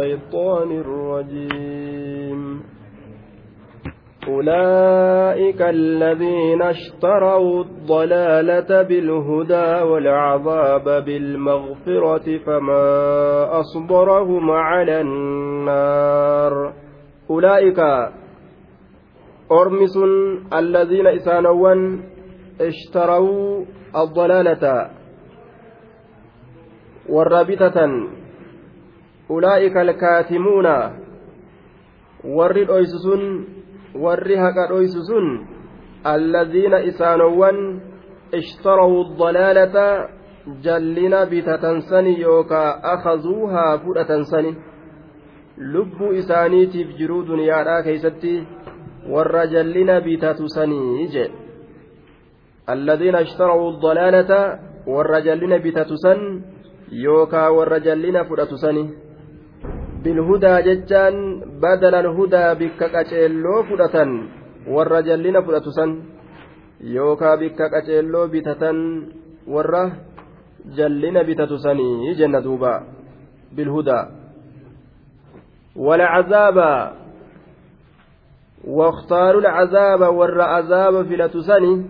الشيطان الرجيم. أولئك الذين اشتروا الضلالة بالهدى والعذاب بالمغفرة فما أصبرهم على النار. أولئك أرمس الذين إسانوا اشتروا الضلالة والرابطة ulaa'ika alkaatimuuna warri dhoysu sun warri haqa dhoysu sun alladhiina isaanowwan ishtarawu dalaalata jallina bitatansani yookaa akazuuhaa fudhatansani lubbuu isaaniitiif jiruu duniyaadhaa keeysatti warra jallina bitatusanii jedhe alladhiina ishtarawu dalaalata warra jallina bitatusan yookaa warra jallina fudhatusani bilhudaa jechaan badala alhudaa bikka qaceelloo fudhatan warra jallina fudhatu san yookaa bikka qaceelloo bitatan warra jallina bitatu sanii jenna duuba bilhudaa والعذاب واختاروا العذاب ور عذاب فلتسني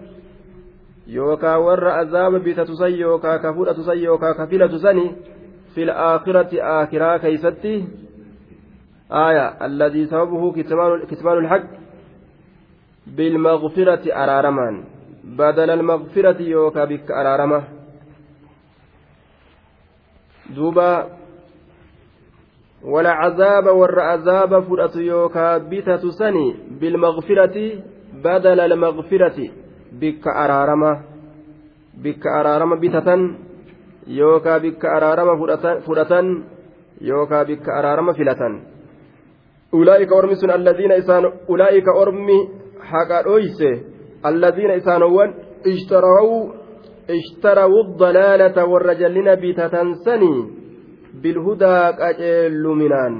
يوكا ور عذاب بتتسي يوكا كفلتسي يوكا كفلتسني في الآخرة آخرة كيستي آية الذي سببه كتمان, الحق بالمغفرة أرارمان. بدل المغفرة يوكا بك أرارمة. دوبا ولا عذاب ور عذاب فرأت يوكا بتة سني بالمغفرة بدل المغفرة بك أرارمة. بك أرارمة بتة يوكا بك أرارمة فرأة يوكا بك أرارمة فلة أولئك أرمي سن الذين إسان أولئك أرمي حقا أويسه الذين إسانوان اشتروا اشتروا الضلالة والرجلين بتتنسني بالهدى قجل منان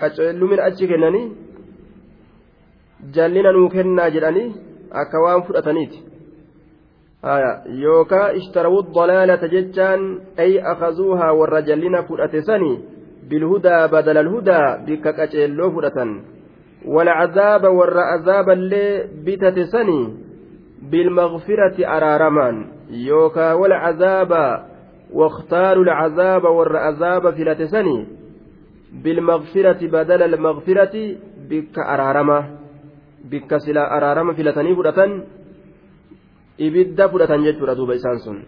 قجل من أجي jallina nuu kennaa jedhanii akka waan fudhataniiti yookaa ishtarawuu dalaalata jechaan ay akazuuhaa warra jallina fudhate sanii بالهدى بدل الهدى بك قچيلو فدتن. والعذاب والعذاب اللي بتتسني بالمغفرة أرارمان. يوكا والعذاب واختاروا العذاب والعذاب فلتسني بالمغفرة بدل المغفرة بك أرارمة بك سلا أرارمة فلتني إبدا فدتن. جدر دوب إسانسون.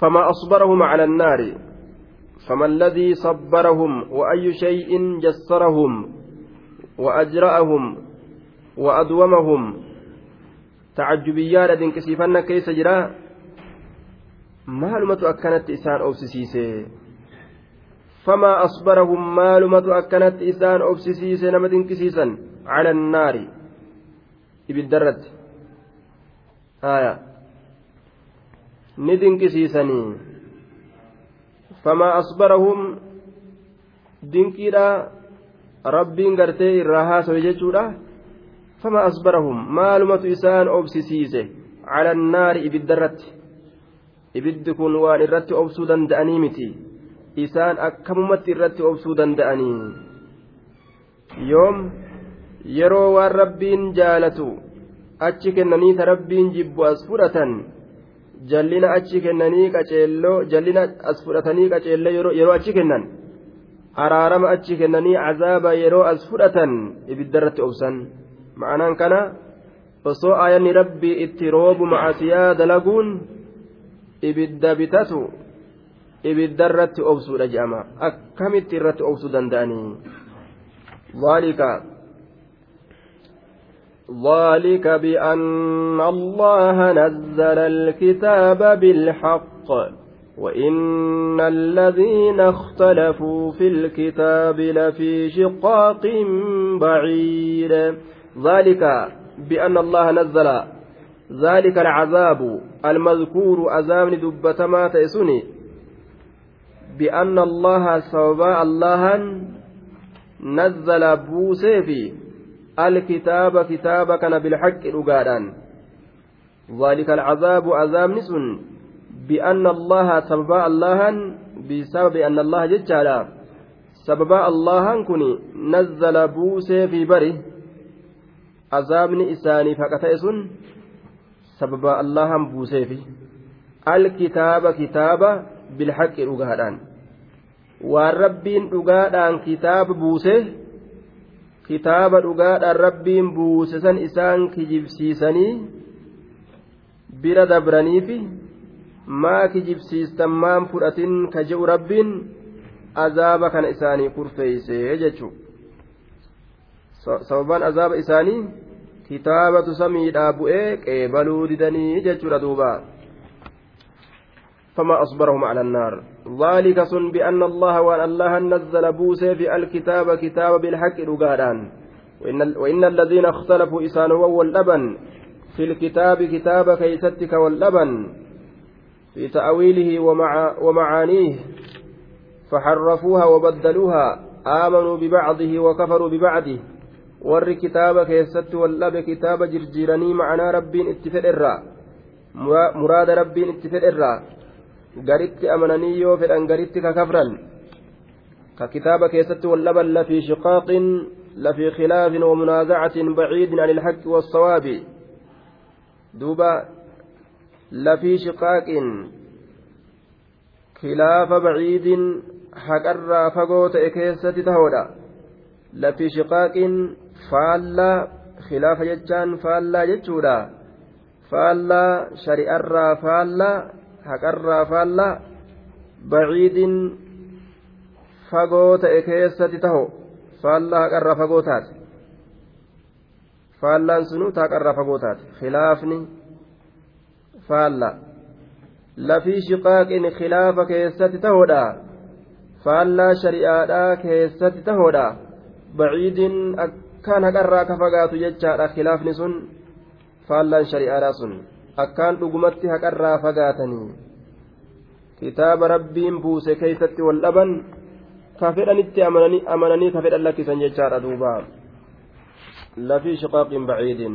فما أصبرهم على النار. فما الذي صبرهم وأي شيء جسرهم وأجرأهم وأدومهم تعجبيا لدن كسيفنا كيس جرا maalumatu akkanatti isaan obsisiise famaa asbarahum maalumatu akkanatti isaan obsisiise nama dinqisiisan cala annaari ibiddarratti haya ni dinqisiisanii famaa asbarahum dinqiidha rabbiin gartee irraa haasawe jechuudha famaa asbarahum maalumatu isaan obsisiise cala annaari ibiddarratti ibiddi kun waan irratti obsuu danda'anii miti isaan akkamumatti irratti obsuu danda'anii yoom yeroo waan rabbiin jaalatu achi kennanii ta rabbiin jibbu as fudhatan jallina achi kennanii qaceelloo jallina as fudhatanii qaceelloo yeroo achi kennan araarama achi kennanii cazaaba yeroo as fudhatan ibiddarratti obsan ma'anaan kana osoo aayanni rabbii itti roobu macasiyaa dalaguun ibidda bitatu ibiddarratti obsuudha jedhama akkamitti irratti obsuu danda'anii ذلك ذلك بأن الله نزل الكتاب بالحق وإن الذين اختلفوا في الكتاب لفي شقاق بعيد ذلك بأن الله نزل ذلك العذاب المذكور عذاب دبتما تيسني بأن الله سوى الله نزل بوسيفي الكتاب كتاب كان بالحق رقادان ذلك العذاب عذاب نسن بأن الله سبب الله بسبب أن الله sababa allahan kun nazzala buusee fi bari azaabni isaaniif haqa ta'e sun sababa allahan buuseefi alkitaaba kitaaba bilhaqi dhugaadhaan waan rabbiin dhugaadhaan kitaaba buuse kitaaba dhugaadhaan rabbiin buuse san isaan kijibsiisanii bira dabraniifi maa kijibsiistan maan fudhatin ka je'u rabbiin azaaba kana isaanii kurfeeyse jechuun sababaan azaaba isaanii kitaabatu samiidhaa bu'ee qeebaluu didanii jechuudha duubaa. فما أصبرهم على النار. ذلك سن بأن الله وأن الله نزل بوسى في الكتاب كتاب بالحق رقادان وإن, وإن الذين اختلفوا إسانه واللبن في الكتاب كتاب كيستك واللبن. في تأويله ومع ومعانيه. فحرفوها وبدلوها. آمنوا ببعضه وكفروا ببعضه. warri kitaaba keessatti wallabe kitaaba jirjiiranii ma'anaa rabbiin itti fedherraa muraada rabbiin itti fedherraa garitti amananii yoo fedhan garitti kakafran ka kitaaba keessatti wallaban lafii shiqaaqin lafii khilaafin wamunaazacatin baciidin an ilhaqqi wassawaabi duuba lafii shiqaaqin khilaafa baciidin haqarraa fagoo ta'e keessatti tahoodha lafii shiqaaqin faallaa khilaafa jechaan faallaa jechuudha faallaa shari'arraa faallaa haqarraa faallaa baciidin fagoo ta'e keessatti taho faallaa haqarraa fagoo taate faallaan sunuu haqarraa fagoo taate khilaafni faallaa lafii shiqaaqin khilaafa keessatti tahoodha faallaa shari'aadhaa keessatti tahoodha baciidin akkaan haqarraa ka fagaatu jechaadha khilaafni sun faallaan shari'aadhaa sun akkaan dhugumatti haqarraa fagaatanii kitaaba rabbiin buuse keeysatti wal dhaban ka fedhanitti amananii ka fedhan lakkisan jechaadha duuba. Lafii shiqaaqin baciidin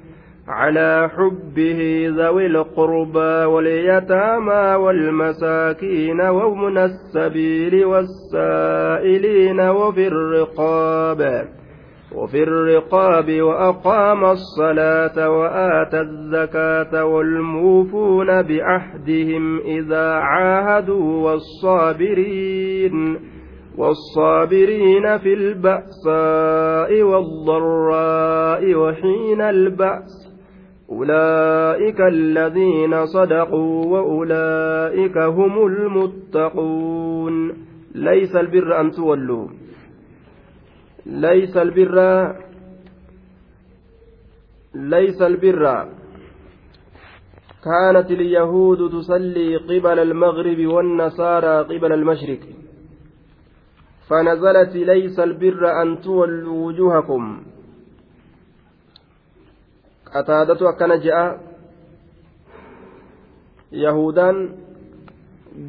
على حبه ذوي القربى واليتامى والمساكين ومن السبيل والسائلين وفي الرقاب وفي الرقاب وأقام الصلاة وآتى الزكاة والموفون بعهدهم إذا عاهدوا والصابرين والصابرين في البأساء والضراء وحين البأس. أولئك الذين صدقوا وأولئك هم المتقون. ليس البر أن تولوا. ليس البر ليس البر. كانت اليهود تصلي قبل المغرب والنصارى قبل المشرق. فنزلت ليس البر أن تولوا وجوهكم. Qataadatu akkana je'a yahudaan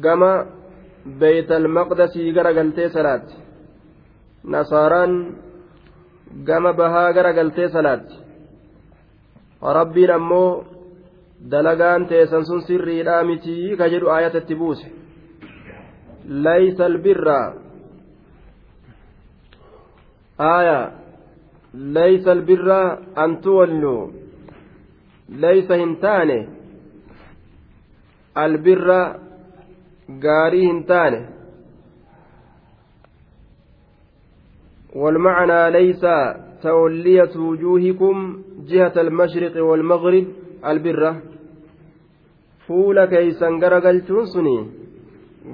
gama beeytal maqdasii gara galtee salaatti. Nasaaraan gama bahaa gara galtee salaatti. Rabbiin ammoo dalagaan teessan sun sirriidhaa mitii ka jedhu aayatatti buuse. Laysa albirra aaya. Laysa albirra an tuwalluu laysa hin taane albirra gaarii والمعنى ليس تولية وجوهكم جهة المشرق والمغرب. البرة فول كيسا غرقلتون سني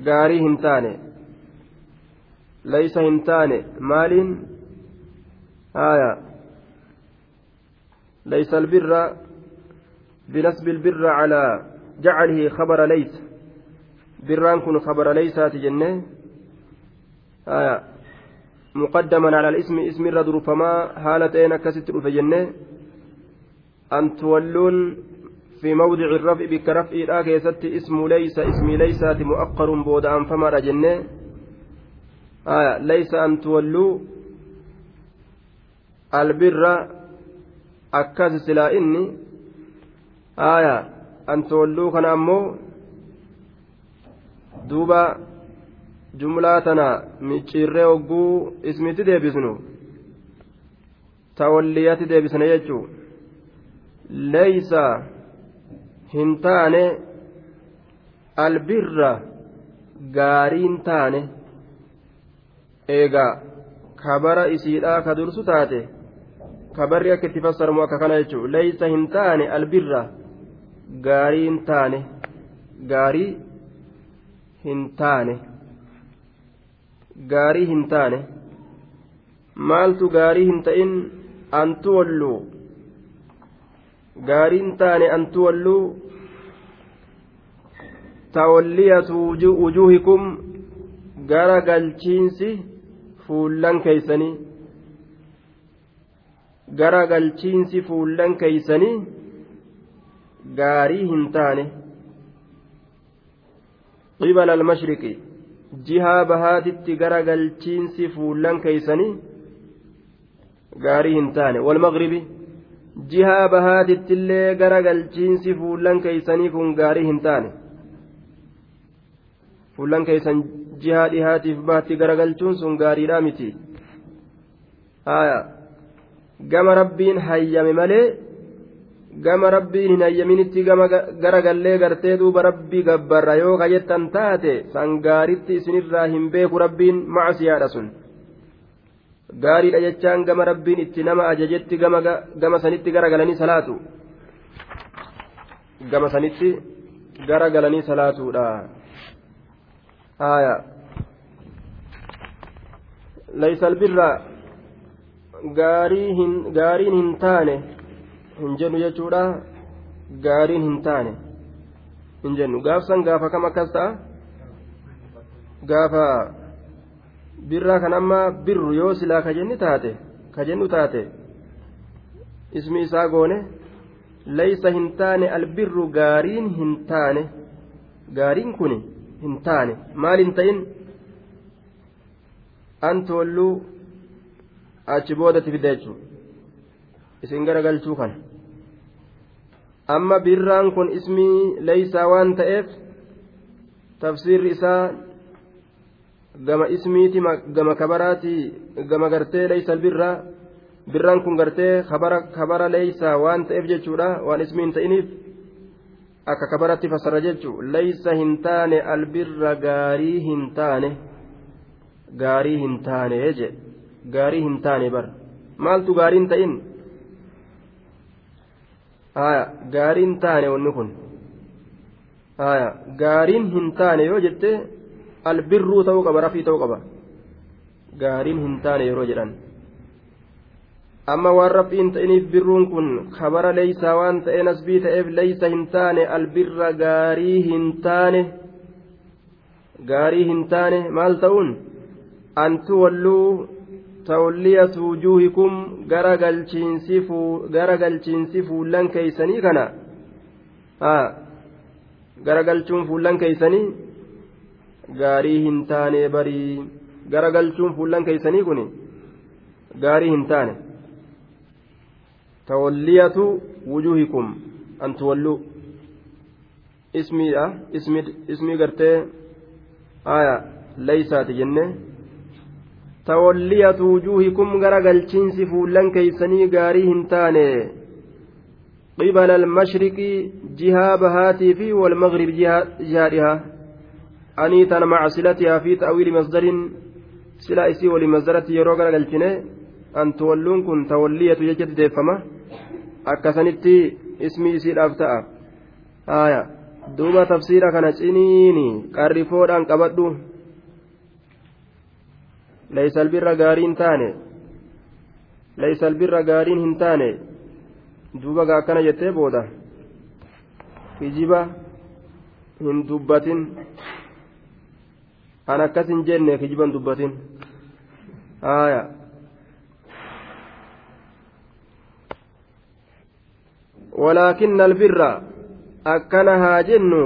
غاري هنتاني ليس هنتاني مال آية. ليس البر بنسب البر على جعله خبر ليس. بران كن خبر ليس تجنه آية. مقدما على الاسم اسم الردر فما هالتين كست فجنه أن تولون في موضع الرفع بك رفع الآكيست اسم ليس اسم ليسات مؤقر بود أنفما رجنة آية. ليس أن تولوا البر أكاس سلا إني aayaa antolluu kana ammoo duuba jumlaa tana micciirree hogguu ismitti deebisnu tawalliyatti deebisne jechuu leeysa hin taane albirra gaariin taane eegaa kabara isiidhaa ka dursu taate kabarri akka itti fassarmu akka kana jechuu leeysa hin taane albirra gaariin taane gaarii hin taane gaarii hin taane. Maaltu gaarii hin ta'in antu walluu? Gaariin taane antu walluu? Tawalliyatu wujuuhikum gara galchiinsi fuullan keeysanii. Gara galchiinsi fuullan keeysanii gaarii hin taane qibala almashriqi jihaa bahaatitti gara galchiinsi fuullan keeysanii gaarii hin taane. Walmaqribi jihaa bahaatitti illee gara galchiinsi fuullan keeysanii kun gaarii hin taane. Fuullan keeysan jihaa dhihaatiif baatti garagalchuun sun gaariidhaa miti. Gama rabbiin hayyame malee gama rabbiin hin hayyaminitti gama garagallee gartee duuba rabbii gabbarra yoo kajettan taate san gaaritti isinirraa hin beeku rabbiin macsiyaadha sun. Gaariidha jechaan gama rabbiin itti nama ajajetti gama sanitti garagalanii salaatu. Gama sanitti garagalanii salaatuudha. Haya laysa albirra gaariin hin taane hin jennu jechuudha. Gaariin hin taane. Hin jennu. Gaafsan gaafa kam akkas ta'a? Gaafa birraa kan amma birru yoo silaa ka jenni taate ka jennu taate ismi isaa goone laysa hin taane albirru gaariin hin taane. Gaariin kun hin taane. Maal hin ta'in? An toolluu achi boodatti fidda jechuudha. Isin garagalchuu kana amma birraan kun ismii leeysaa waan ta'eef tafsiirri isaa gama ismiiti gama kabaraati gama gartee leeysa birraa birraan kun gartee kabara leeysaa waan ta'eef jechuudha. Waan ismii hin ta'iniif akka kabaratti fassara jechuu. Leeysa hin taane albirra gaarii hin taane gaarii hin taane jedhe gaarii hin taane bar. Maaltu gaarii hin ta'in haya gaariin taane wanni kun. Gaariin hin taane yoo jette albirruu ta'uu qaba rafii ta'uu qaba. Gaariin hin taane yeroo jedhan. Amma waan rafii hin ta'iniif birruun kun kabara leeysaa waan ta'e nasbii ta'eef leeysa hin taane albirra gaarii hin taane. Gaarii hin taane maal ta'uun? Antu walluu tawliyatu wujuuhikum gara galchiinsi fuullan keeysanii kana gara galchuun fuullan keeysanii gaarii hin taane barii gara galchuun fuullan keeysanii kun gaarii hin taane tawliyatu wujuuhikum an tuwalluu ismiidha ismii gartee aya leysaati jenne tawalliyatu wujuuhikum gara galchiinsi fuullan keeysanii gaarii hin taane qibala almashriqi jihaa bahaatii fi walmagribi jihaadhihaa anii tana maca silatihaa fi ta'wiili masdarin sila isii wali masdaratti yeroo gara galchine an tuwalluun kun tawalliyatu jechatti deeffama akkasanitti ismii isiidhaaf ta'a haya duuba tafsiira kana ciniini qarrifoodhaan qabadhu laysa albirra gaariin hin taane duuba gaa akkana jettee booda kijiba hin dubbatin an akkas hin jenne kijiba hin dubbatin haya ولكن البر jennu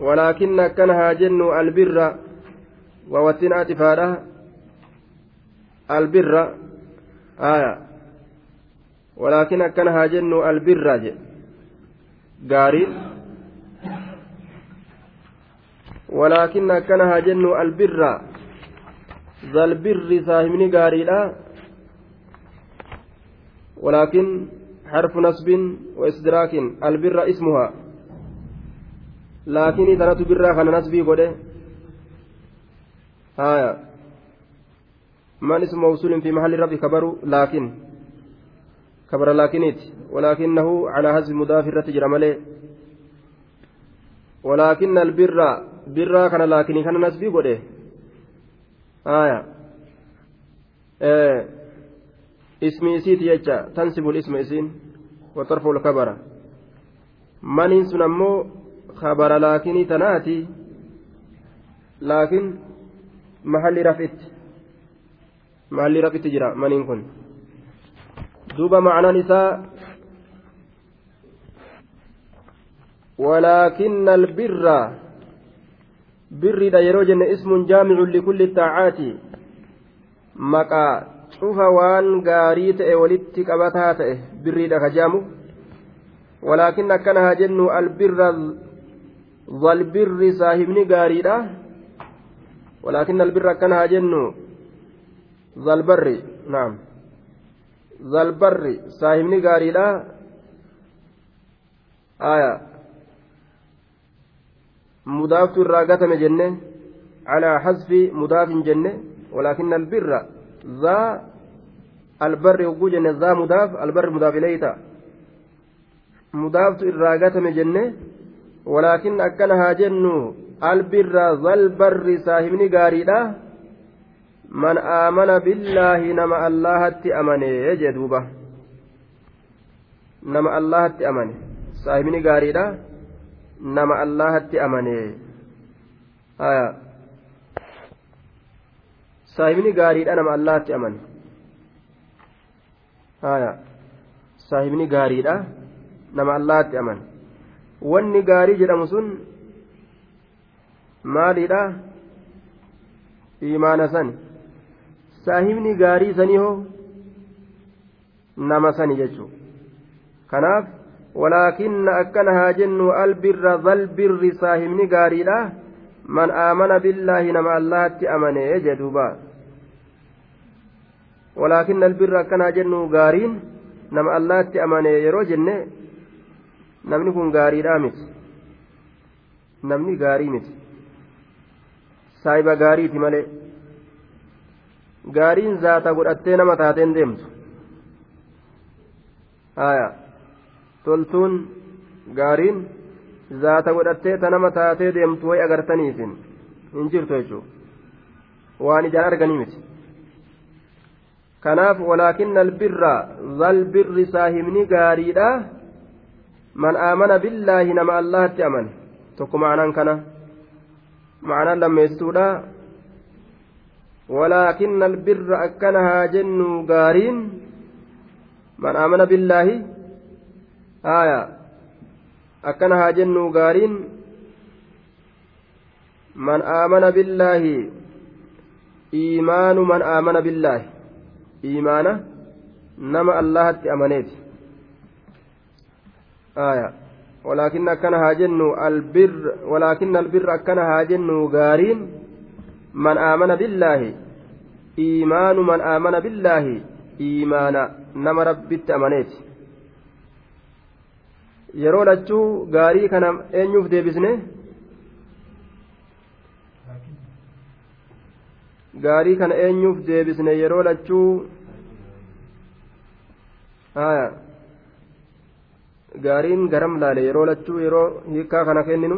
walaakin akkana haa jennu albirra atifaadha albirra aya walaakin akkana haa jennu albirra jedhe gaariin walaakin akkana haa jennu albirra zalbirri saahibni gaariidha walaakin حرف نصب وإسدراك البر اسمها لكن إذا بر خنا نصبي قده آية. من اسم موصول في محل رفع كبر لكن. كبر لكنيت. ولكنه على حسب مضاف الرتجر ولكن البر بر كان لكن كان نصبي قده. آية. آه. اسمي سيت يجا. تنسب الاسم إسين. وترفع الخبر من سنمو خبر لكن تناتي. لكن محل رفت محل رفت جرا من كن دوب معنى نساء ولكن البر بر دا اسم جامع لكل الطاعات مقا waan gaarii ta'e walitti qabataa ta'e birriidha kajaamu walaakin akkana haa jennu albirra zalbirri saahibni gaariidha walaakin albirra akkana haa jennu zalbarri naam zalbarri saahibni gaariidha aya mudaaftu irraa gatame jenne calaa hasfi mudaafin jenne walaakin albirra ذا البر يقول جنة ذا مضاف البر مضاف إليه مضاف من جنة ولكن أكنها جنة albirraa zalbarri saahibni gaariidha. Man aamana billaahi nama allahatti amane jee duuba. Nama allahatti amane. Saahibni gaariidha. Nama allahatti amane. Aya. Saahibni gaariidha nama allahatti amane. Aya. Saahibni gaariidha nama allahatti amane. Wanni gaarii jedhamu sun maaliidha? Imaana sani. Saahibni gaarii sanii hoo? Nama sani jechuu. Kanaaf walaakinna akkana haa jennu albirra zalbirri saahibni gaariidha. Man aamana billaahi nama allahatti amane jedhuuba walaakinna albirra akkana jennu gaariin nama allahatti amane yeroo jenne namni kun gaariidhaa miti. Namni gaarii miti saahiba gaariiti malee. Gaariin zaata godhattee nama taateen deemtu. Haya toltuun gaariin zaata godhattee ta nama taatee deemtu way agartaniifin hin jirtu jechuudha. Waan ijaan arganii miti. Kanaaf walaakinna albirra zalbirri saahibni gaariidha man aamana billaahi nama allahatti amane. Tokko ma'anaan kana ma'anaan lammeessituudha ولكن البر أكنها جن غارين. من آمن بالله. آية. أكنها جن غارين. من آمن بالله. إيمان من آمن بالله. إيمانه نما الله أمنيت آية. walaakin akkana haa jennu albirra walaakin albirra akkana haa jennu gaariin man aamana billaahi iimaanu man aamana billaahi iimaana nama rabbitti amaneeti. Yeroo lachuu gaarii kana eenyuuf deebisne? Gaarii kana eenyuuf deebisne yeroo lachuu? Haya gaariin garam laale yeroo lachuu yeroo hiikaa kana kenninu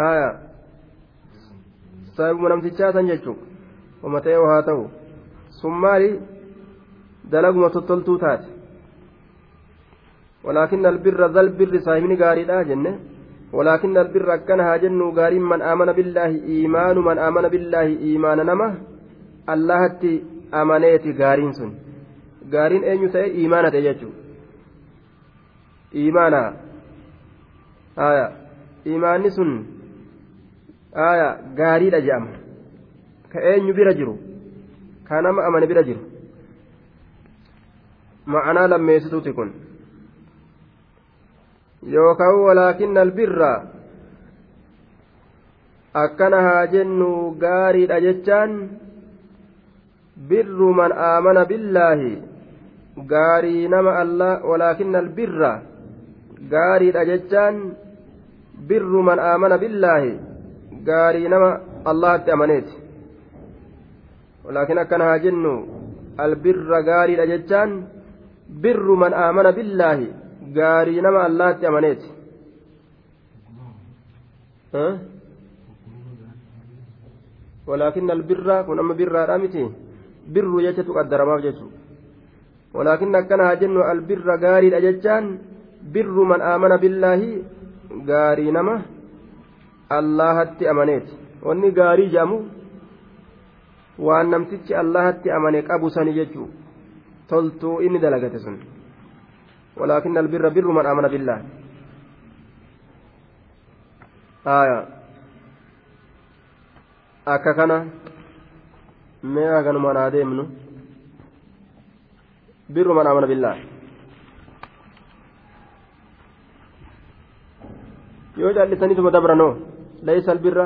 haya saahibuma namtichaa san jechuu uma ta'e haa ta'u sun maali dalaguma tottoltuu taate ولكن البر ذا البر صاحبني غاري لا جنة ولكن البر أكنها جن غاري من آمن بالله إيمان من آمن بالله إيمان نما الله تي أمانيت غارين سن غارين أين يسأل إيمانة يجو iimaana aya iimaanni sun aya gaariidha jedhama ka eenyu bira jiru ka nama amane bira jiru ma'anaa lammeessituuti kun yookaan walaakinna albirra akkana haa jennu gaariidha jechaan birru man aamana billaahi gaarii nama allah walaakinna albirra gaariidha jechaan birru man aamana billaahi gaarii nama allahatti amaneeti walaakin akkana haa jennu albirra gaariidha jechaan birru man aamana billaahi gaarii nama allahatti amaneeti ولكن البر كن أما بر رامتي بر يجت قدر ما جتو ولكن كان جن البر غاري أججان بر من آمن بالله غاري نما الله أمنيت واني غاري جامو waan namtichi allahatti amane qabu sani jechuu toltuu inni dalagate sun walaakin albirra birru man amana billah aya akka kana mee haganumaan haa deemnu birru man amana billah yoo callisaniituma dabranoo laysa albirra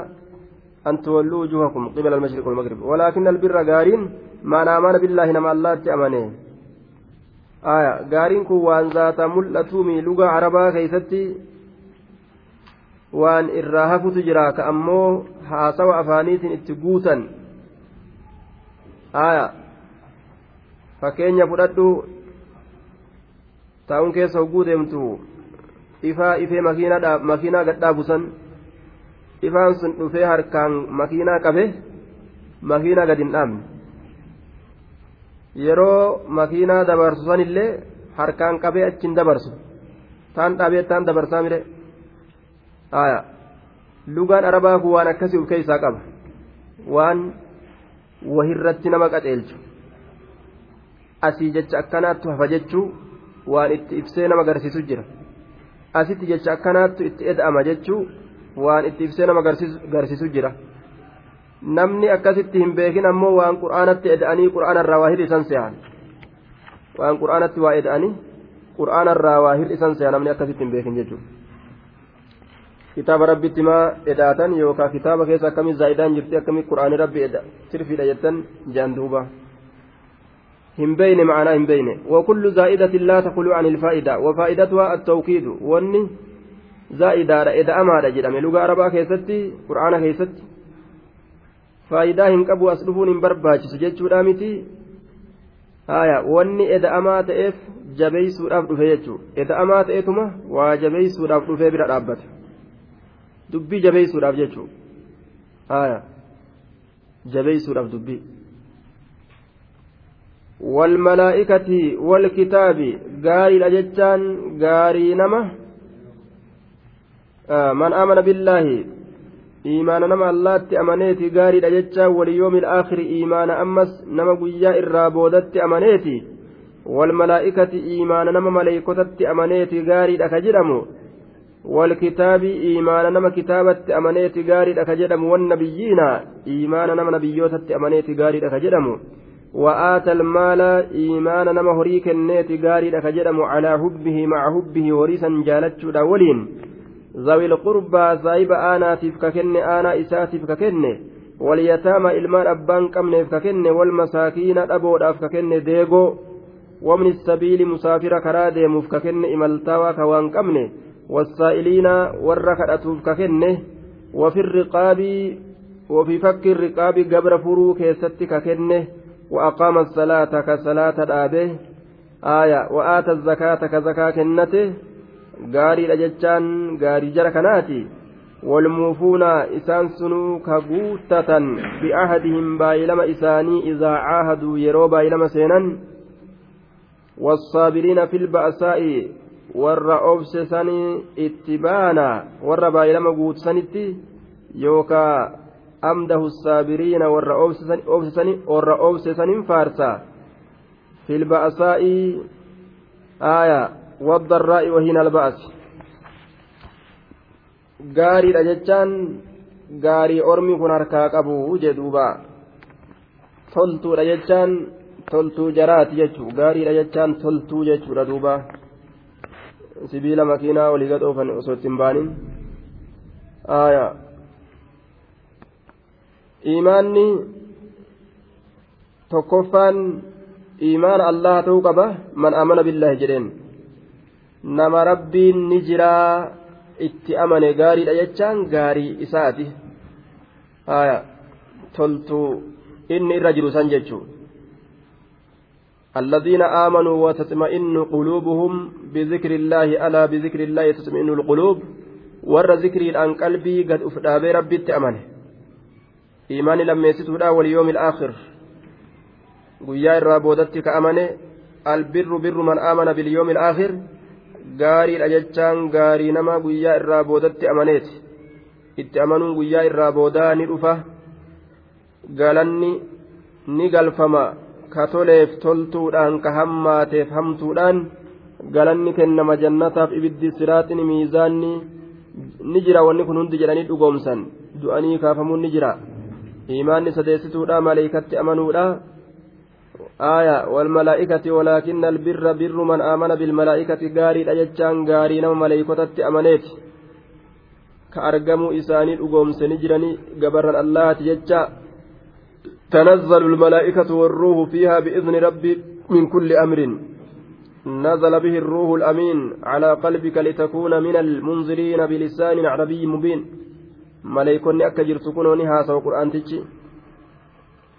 أن تولوا وجوهكم قبل المشرق والمغرب ولكن البر غارين ما آمن بالله نما الله تأمنه آية غارين كو وان ذات ملأتومي لغة عربا كيستي waan irraa hafutu jira ka ammoo haasawa afaaniitiin itti guutan aya fakkeenya fudhadhu ifaa ifee makiinaa gadhaabusan ifaan sun dhufee harkaan makiinaa qabe makiinaa gadi hin dhaabne. Yeroo makiinaa dabarsu sanillee harkaan qabee achi hin dabarsu. Taan dhaabee taan dabarsaa mire. Lugaan arabaa kun waan akkasii uf keessaa qaba. Waan wahirratti nama qaceelchu. Asii jecha akkanaattu hafa jechuu waan itti ibsee nama garsiisu jira asitti jecha akkanaattu itti eda'ama jechuu waan itti ibsee nama garsiisu jira namni akkasitti hin beekin ammoo waan qur'aanatti eda'anii qur'aanarraa waa hir'isan se'an waan qur'aanatti waa eda'anii qur'aanarraa waa hir'isan se'an namni akkasitti hin beekin jechuudha. kitaaba rabbitti maa edhaatan yookaan kitaaba keessa akkamii zaa'idaan jirti akkamii qura'aanii rabbi sirfiidha jettan duuba hin beeyne ma'anaa hin beeyne wakullu zaa'idatin laa taqulu an ilfaa'ida wafaa'idatuhaa attawkiidu wanni zaa'idaadha eda'amaadha jedhame lugaa arabaa keessatti qura'aana keessatti faayidaa hin qabu as dhufuun hin barbaachisu jechuudha miti haya wanni eda'amaa ta'eef jabeeysuudhaaf dhufe jechuudha eda'amaa ta'etuma waa jabeeysuudhaaf dhufee bira dhaabbata dubbii jabeeysuudhaaf jechuudha haya jabeeysuudhaaf dubbii walkitaabi gaariidha jechaan gaarii nama man amana billaahi iimaana nama allaatti amaneeti gaariidha jechaan waliyoomi ilaakhiri iimaana ammas nama guyyaa irraa boodatti amaneeti walmalaa'ikati iimaana nama maleeykotatti amaneeti gaariidha ka jedhamu والكتاب إيمان نما كتابة أمانيت غاري لك جدم والنبيين إيمان نما نبيوتة أمانيت غاري لك جدم وآتى المال إيمان نما هريك النيت غاري على حبه مع حبه وريسا جالتش داولين ذوي القربى زايب آنا تفككن آنا إسا تفككن واليتامى إلمان أبان كمن فككن والمساكين أبو أفككن ديغو. ومن السبيل مسافر كرادي مفككن إملتاوى كوان كمنه والسائلين والركعتوف ككنه وفي الرقاب وفي فك الرقاب قبر فرو كيست ككنه وأقام الصلاة كصلاة الآبه آية وآتى الزكاة كزكاة كنته gaarii dha jechaan gaarii jara kanaati walmuufuuna isaan sunuu ka guuttatan bi'ahadihim baay'ilama isaanii idaa caahaduu yeroo baay'ilama seenan في البأساء warra obsesanii itti baana warra baay'ilama guutsanitti yookaa amdahu saabiriina warra oobsisaniin faarsaa. Fi lba'saa'i aaya waddarraa'i wahiina alba'asi gaariidha jechaan gaarii ormi kun harkaa qabu jedhuuba toltuudha jechaan toltuu jaraati jechuu gaariidha jechaan toltuu jechuudha duuba. Sibiila makiinaa olii gadhoofan osoo ittiin baanin. Aaya imaanni tokkoffaan imaana allaha ta'uu qaba man amana billaahi jedheen nama rabbiin ni jiraa itti amane gaariidha jechaan gaarii isaati haya toltuu inni irra jiru san jechuu الذين آمنوا وتطمئن قلوبهم بذكر الله ألا بذكر الله تطمئن القلوب ور ذكري الآن قلبي قد أفدى ربي تأمنه iimaani lammeessituudha walyoomil aakhir. Guyyaa irraa boodatti ka'amane albirru birru man aamana bilyoomil aakhir. Gaariidha jechaan gaarii nama guyyaa irraa boodatti amaneeti. Itti amanuun guyyaa irraa boodaa ni dhufa. Galanni ni galfama. Ka toleef toltuudhaan ka hammaateef hamtuudhaan galanni kennama jannataaf ibiddi siraaxini miizaanni ni jira. Wanni kun hundi jedhanii dhugoomsan. Du'anii kaafamuun ni jira. Imaanni sadeessituudha maleeykatti amanuudha آية والملائكة ولكن البر بر من آمن بالملائكة غاري أجتشان غاري نما ملائكة أمنيت. كأرقموا إساني أقوم سنجرني قبر الله تجتشا. تنزل الملائكة والروح فيها بإذن ربي من كل أمر. نزل به الروح الأمين على قلبك لتكون من المنذرين بلسان عربي مبين. ملائكة أكجر تكونوني هذا وقرآن تجي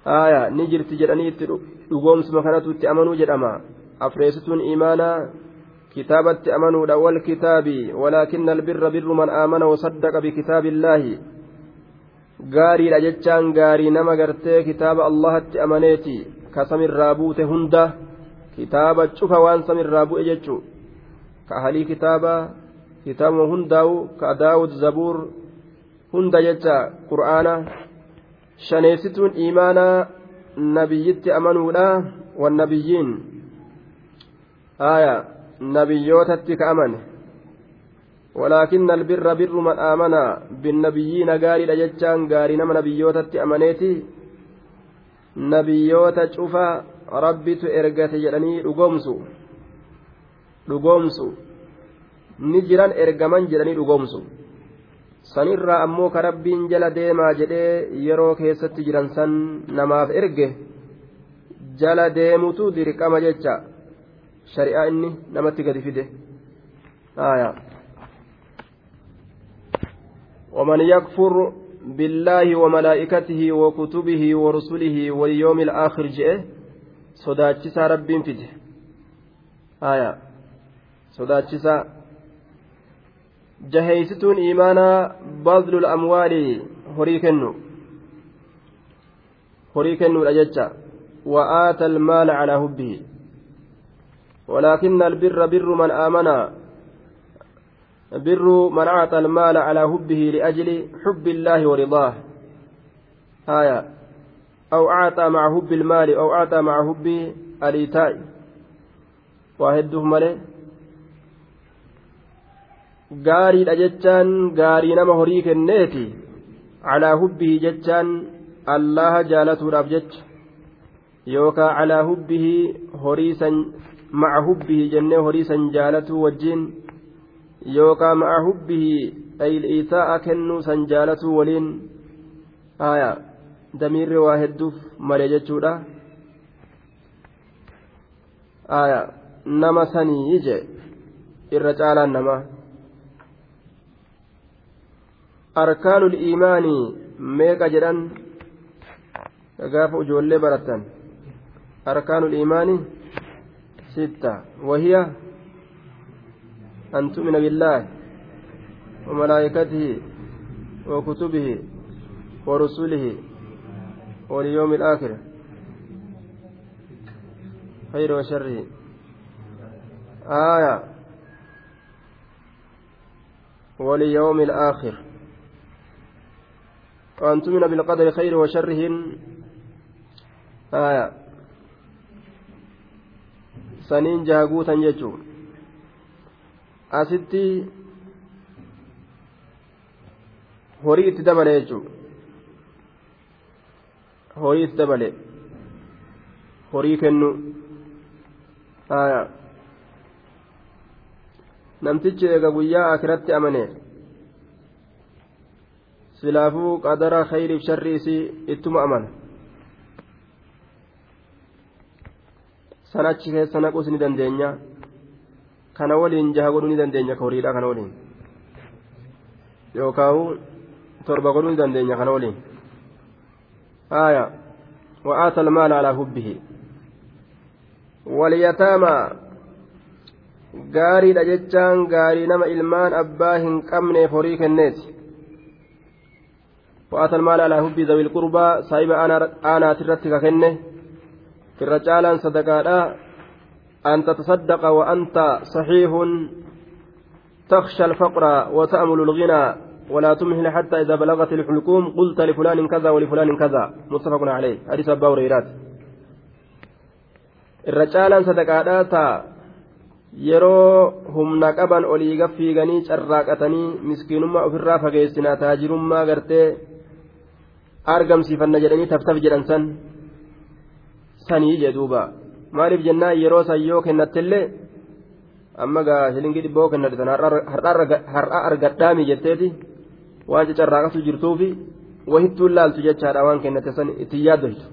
aayaa ni jirti jedhanii itti dhugoomsuma kanatu itti amanuu jedhama afreessituun imaanaa kitaabatti amanuudha wal kitaabi walaakinna albirra birru man aamana wasaddaqa bikitaabillaahi gaariidha jechaan gaarii nama gartee kitaaba allahatti amaneeti ka samirraa buute hunda kitaaba cufa waan samirraa bu'e jechuu ka ahalii kitaaba kitaabuma hundaa'u ka daawud zabuur hunda jecha qur'aana shaneessituun imaanaa nabiyyitti amanuudha wannabiyyiin aya nabiyyootatti ka amane ولكن البر بر من آمن بالنبيين غاري لجتشان غاري نما نبيوتة أمانيتي نبيوتة شوفا ربي تأرقت جلني رقومسو رقومسو نجران إرقمان جلني رقومسو Sanirraa ammoo ka rabbiin jala deemaa jedhee yeroo keessatti jiran san namaaf erge jala deemutu dirqama jecha shari'aa inni namatti gadi fide ومن يكفر بالله وملائكته وكتبه ورسله واليوم الآخر جئه صداتشسا رب فده آية صداتشسا jaheeysituun imaanaa badlul amwaali horii kennu horii kennuudha jecha المال على حبه. ولكن البر بر من آمن. بر من أعطى المال على حبه لأجل حب الله ورضاه. آية. أو أعطى مع حب المال أو أعطى مع حب الإيتاء. واحدهم عليه gaariidha jechaan gaarii nama horii kenneeti calaa hubbihi jechaan allaha jaalatuudhaaf jecha yookaa calaa hubbihi horii san maca hubbihi jennee horii san jaalatuu wajjiin yookaa maca hubbihi ayil'iisaa'a kennuu san jaalatuu waliin haya damiirri waa hedduuf malee jechuudha haya nama sanii je irra caalaan namaa arkaanul iimaanii meeqa jedhan gaafa ijoollee baratan arkaanul iimaanii sitta wahiya an tu'mina billaahi وملائكته وكتبه ورسله واليوم الآخر خير وشره آية واليوم الآخر وأن تؤمن بالقدر خير وشره آية سنين جاغوتا asitti horii itti dabale jechuudha horii itti dabale horii kennu namtichi eega guyyaa akiratti amane silaafuu qadara khayriif sharri isii ittuma amana sanachi keessa naquus ni dandeenya kana waliin jaha godhuu ni dandeenya ka horiidha kana waliin yookaan torba godhuu ni dandeenya kana waliin آية وآتى المال على حبه واليتامى gaariidha jechaan gaarii nama ilmaan abbaa hin qabneef horii kenneeti وآتى المال على حب ذوي القربى صاحب أنا ترتك كنه في الرجال صدقاء. أن تتصدق وأنت صحيح. تخشى الفقر وتأمل الغنى ولا تمهل حتى إذا بلغت الحلقوم. قلت لفلان كذا ولفلان كذا. متفق عليه. حديث أبا هريرة. الرجال صدقاء. yeroo humna qaban olii gaffiiganii carraaqatanii miskiinummaa ofirraa fageessinaa taajirummaa gartee argamsiifanna jedhanii taftaf jedhan san sanii jedhuuba maaliif jennaan yeroo san yoo kennattellee amma gaa shilingii dhibboo kennate san har'aa argadhaami jetteeti. Waan carraaqatu jirtuufi wahittuun laaltu jechaadha waan kennate san ittiin yaaddoytu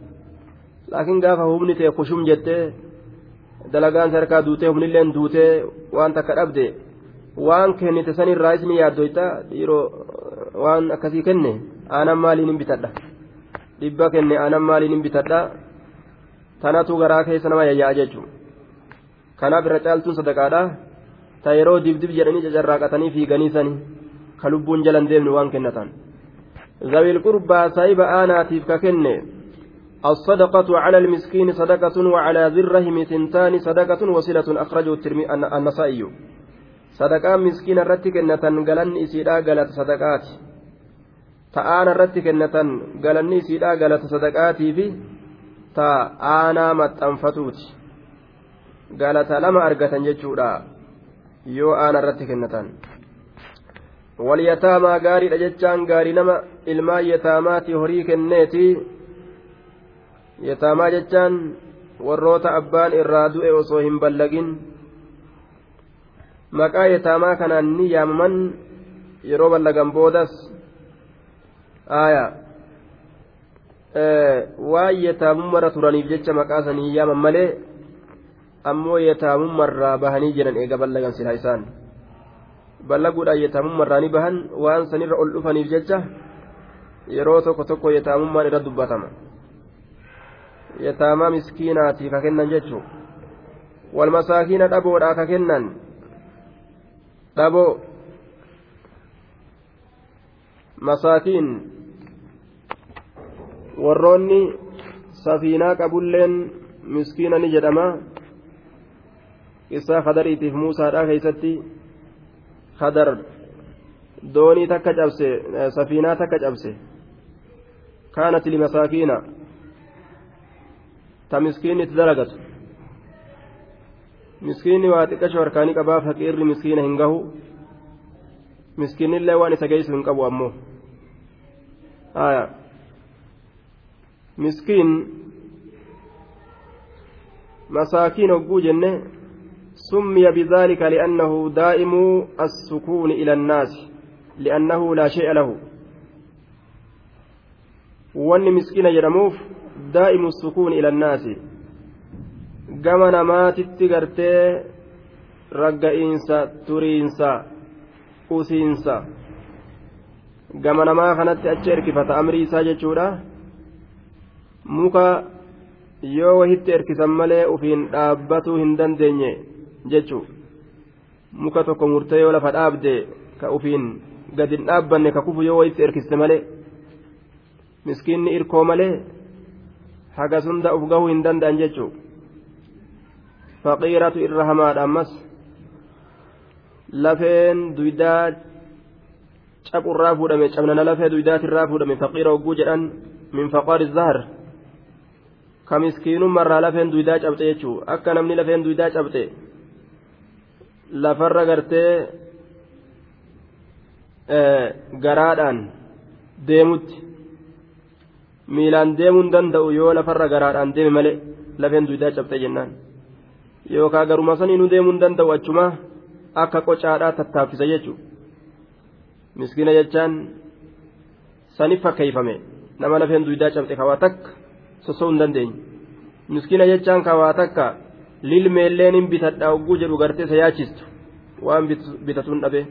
laakiin gaafa humni ta'e kushum jettee dalagaan harkaa duutee humnilleen duutee waan takka dhabde waan kennite sanirraa isni yaaddoyta dhiiroo waan akkasii kenne aanan maaliin hin bitadha dhibba kenne aanan maaliin hin bitadha tanatu garaa keessa nama yayya'a jechuudha kanaaf irra caaltuun sadaqaadha ta yeroo dibdib jedhanii cacarraaqatanii fiiganii sanii ka lubbuun jalan deemne waan kennatan zawil qurbaa saayiba aanaatiif ka kenne الصدقة على المسكين صدقة وعلى ذي الرحم ثنتان صدقة وصلة أخرجه النسائي صدقة مسكين الرتك إنة قلن إسيدا قلت صدقات ta'aana irratti kennatan galanni isiidhaa galata sadaqaatii fi ta'aanaa maxxanfatuuti. Galata lama argatan jechuudha yoo aana irratti kennatan. Walyataamaa gaariidha jechaan gaarii nama ilmaan yataamaatii horii kenneeti. Yataamaa jechaan warroota abbaan irraa du'e osoo hin ballagin. Maqaa yataamaa kanaan ni yaamaman yeroo ballagan boodas. Aya waan yataamummarra turaniif jecha maqaa sanii yaaman malee ammoo yataamummarraa bahanii jiran eega ballagan silaa isaan ballaguudhaan yataamummarraa ni bahan waan sanirra ol dhufaniif jecha yeroo tokko tokko yataamummaan irra dubbatama yataamaa miskiinaati ka kennan jechuu walmasaakiina dhaboodhaa ka kennan dhaboo qabulleen miskiina ni jedhama qissaa kadariitiif muusaadhaa keeysatti kadar doonii takka cabse safiinaa takka cabse kaanat limasaakiina ta miskiinni itti dalagatu miskiinni waa xiqqasho harkaanii qabaa faqiirri miskiina hin gahu miskiinnillee waan isa geessu hin qabu ammoo miskiin masaakiin hogguu jenne سمي بذلك لأنه دائم السكون إلى الناس لأنه لا شيء له وأن مسكين يرموف دائم السكون إلى الناس gama namaatitti gartee ragga'iinsa turiinsa usiinsa gama namaa kanatti achi erkifata amrii isaa jechuudha muka yoo wahitti erkisan malee ufiin dhaabbatuu hin dandeenye jechuu muka tokko murtee yoo lafa dhaabde ka ufiin gadi hin dhaabbanne ka kufu yoo wahitti erkiste malee miskiinni irkoo malee hagas hunda uf gahuu hin danda'an jechuu faqiiratu irra hamaadha ammas lafeen duydaa capurraa fuudhame cabnana lafee duydaatirraa fuudhame faqiira hogguu jedhan min faqaari zahar ka miskiinummarraa lafeen duydaa cabxe jechuu akka namni lafeen duydaa cabxe lafarra gartee garaadhaan deemutti miilaan deemuun danda'u yoo lafarra garaadhaan deeme malee lafeen duydaa cabxe jennaan yookaan garuma sanii nu deemuun danda'u achuma akka qocaadhaa tattaaffisa jechuudha miskiina jechaan saniif fakkeeffame nama lafeen duydaa cabxe kawaa takka sosoo hin dandeenye miskiina jechaan kawaa takka lilmeelleen hin bitadha ogguu jedhu gartee isa yaachistu waan bitatuun dhabee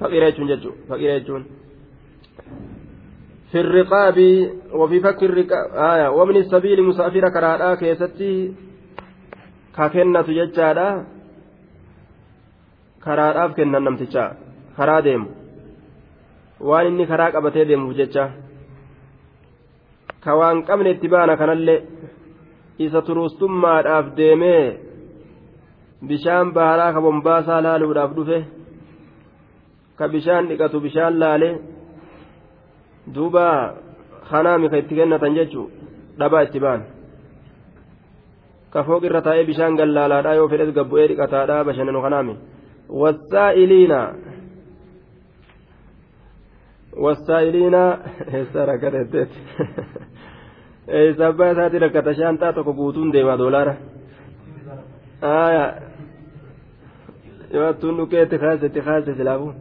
faqiira jechuun jechuudha faqiira jechuun. في الرقاب وفي فك الرقاب آية ومن السبيل مسافر كرادا كيستي كاكنة ججادا karaadhaaf kennan namticha karaa deemu waan inni karaa qabatee deemuuf jecha ka waan qabne itti baana kanallee isa turuustummaadhaaf deemee bishaan baaraa ka bombaasaa laaluudhaaf dhufe ka bishaan dhiqatu bishaan laale duuba kanaami ka itti kennatan jechuu dhabaa itti baan ka fooq irra taa'ee bishaan gallaalaadhaa yoo fedhes gabbu'ee dhiqataadhaa bashannanu kanaami والسائلين والسائلين سرقت sabbaa isaati rakkata shaantaa tokko guutuun deema doolaara aya yoo attuun dhukeetti kaasetti kaase silaafu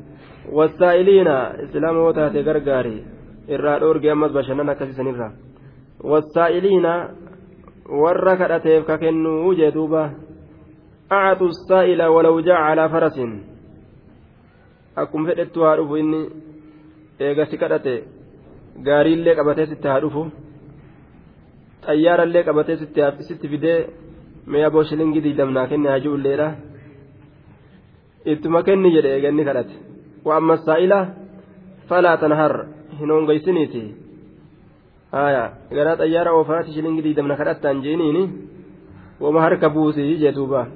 wasaa'iliina islaama yoo taate gargaari irraa dhoorge ammas bashannan akkasiisanirra wasaa'iliina warra kadhateef ka kennuu jee duuba أعطوا السائل ولو جاء على فرس أكم فدت هادوف إني سكرته gaarii illee qabatee sitti haa dhufu xayyaara illee qabatee sitti fidee mee aboo shilingii diidamnaa kenne haa ji'ulleedha ittuma kenni jedhe eeganni kadhate wa'amma saa'ila falaa tanhar hin hongeysiniiti haya garaa xayyaara oofaati shilingii diidamna kadhattaan jeeniini wama harka buusii jeetuuba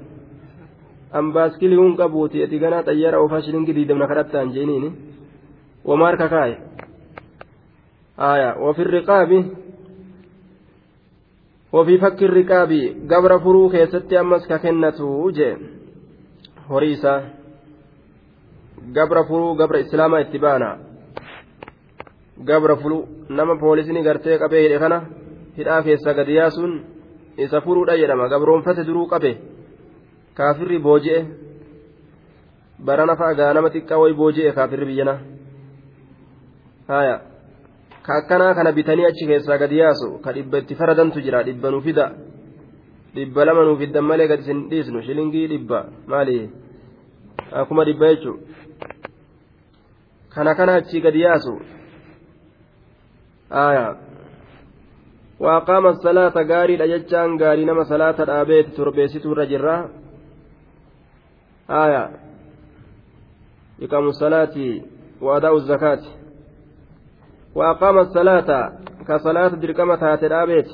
an baaskilii hun qabuuti ati ganaa xayyaara oofaa shilingii diidamna kadhattaan jeeniini wama harka kaaye aya wafi riqaabi وفي فك الركاب قبر فرو كيستي أمس ككنة جي هريسة قبر فرو قبر إسلاما اتبانا قبر فرو نما بوليسني قرتي قبه لخنا هدا كيسا قد ياسون إسا فرو دا يدما قبرون فتدرو قبه كافر بوجئ برنا فأغانما تكاوي بوجئ كافر بينا هايا ka akkanaa kana bitanii achi keessaa gadi yaasu ka dhibba itti faradantu jira dhibba nu fida dhibba lama nu fiddan malee gadi isin dhiisnu shilingii dhibba maali akkuma dhibba jechuun kana kana achi gadi yaasu aayaa waaqaama salaata gaariidha jechaan gaarii nama salaata dhaabeeti torbeessitu irra jirra aayaa iqaamu salaati waadaa'u zakaati وأقام الصلاة كصلاة دركمة تاتي الآبيت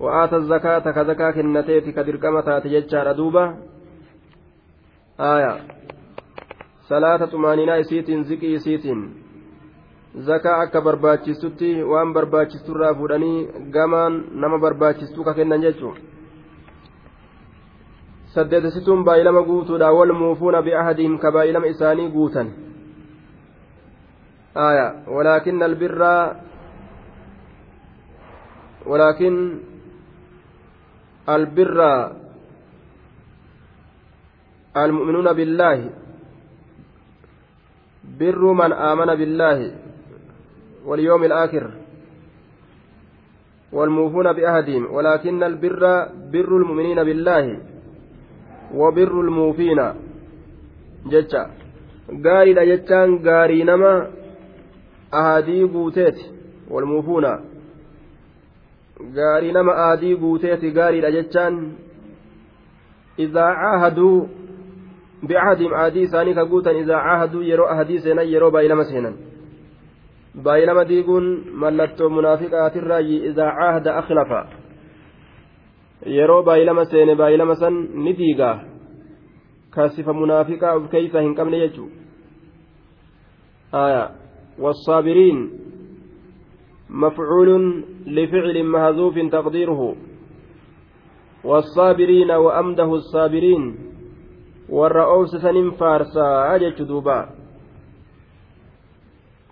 وآتى الزكاة كزكاة كنتيت كدركمة تاتي ججار دوبا آية صلاة طمانينة إسيتين زكي إسيتين zakaa akka barbaachistutti waan barbaachisturraa fuudhanii gamaan nama barbaachistu ka kennan jechuun saddeetessituun baay'ilama guutuudha wal muufuuna bi'ahadiin ka baay'ilama isaanii guutan آية. ولكن البر ولكن البر المؤمنون بالله. بر من آمن بالله واليوم الآخر والموفون بأهدهم. ولكن البر بر المؤمنين بالله وبر الموفين. جتا غاري لا جتان غاري نما ahadii guuteeti walmuufuuna gaarii nama ahadii guuteeti gaariidha jechaan idaa caahaduu bi'ahadiim ahadii isaanii ka guutan idaa caahaduu yeroo ahadii seenan yeroo baay'ilama seenan baay'ilama diiguun mallattoo munaafiqaatirraayi idaa caahada akhlafa yeroo baay'ilama seene baay'ilama san ni diigaa kaasifa munaafiqaa of keeysa hin qabne jechuu aayaa والصابرين مفعول لفعل مهذوف تقديره والصابرين وأمده الصابرين warra oobsisaniin faarsaa jechu duuba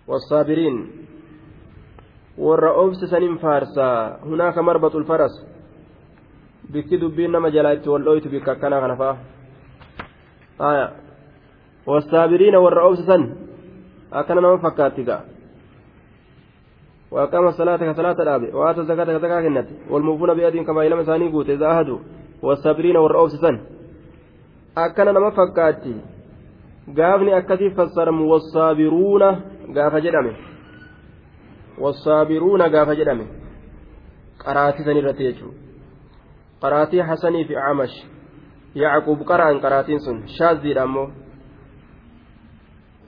والصابرين warra oobsisaniin faarsaa hunaaka marbaxul faras bikki dubbiin nama jalaa itti wal dhoytu bikka akkanaa kana fa'a akkana nama fakkaatti ga'a. وأقام الصلاة كصلاة الأبي وآتى الزكاة كزكاة كنت والموفون بأيديهم كما إلى مساني قوت إذا أهدوا والصابرين والرؤوس سن أكن نما فكاتي قافني أكتي فسرم والصابرون قاف جدمه والصابرون قاف جدمه قراتي سن الرتيجو قراتي حسني في عمش يعقوب قرأن قراتين سن شاذي أمه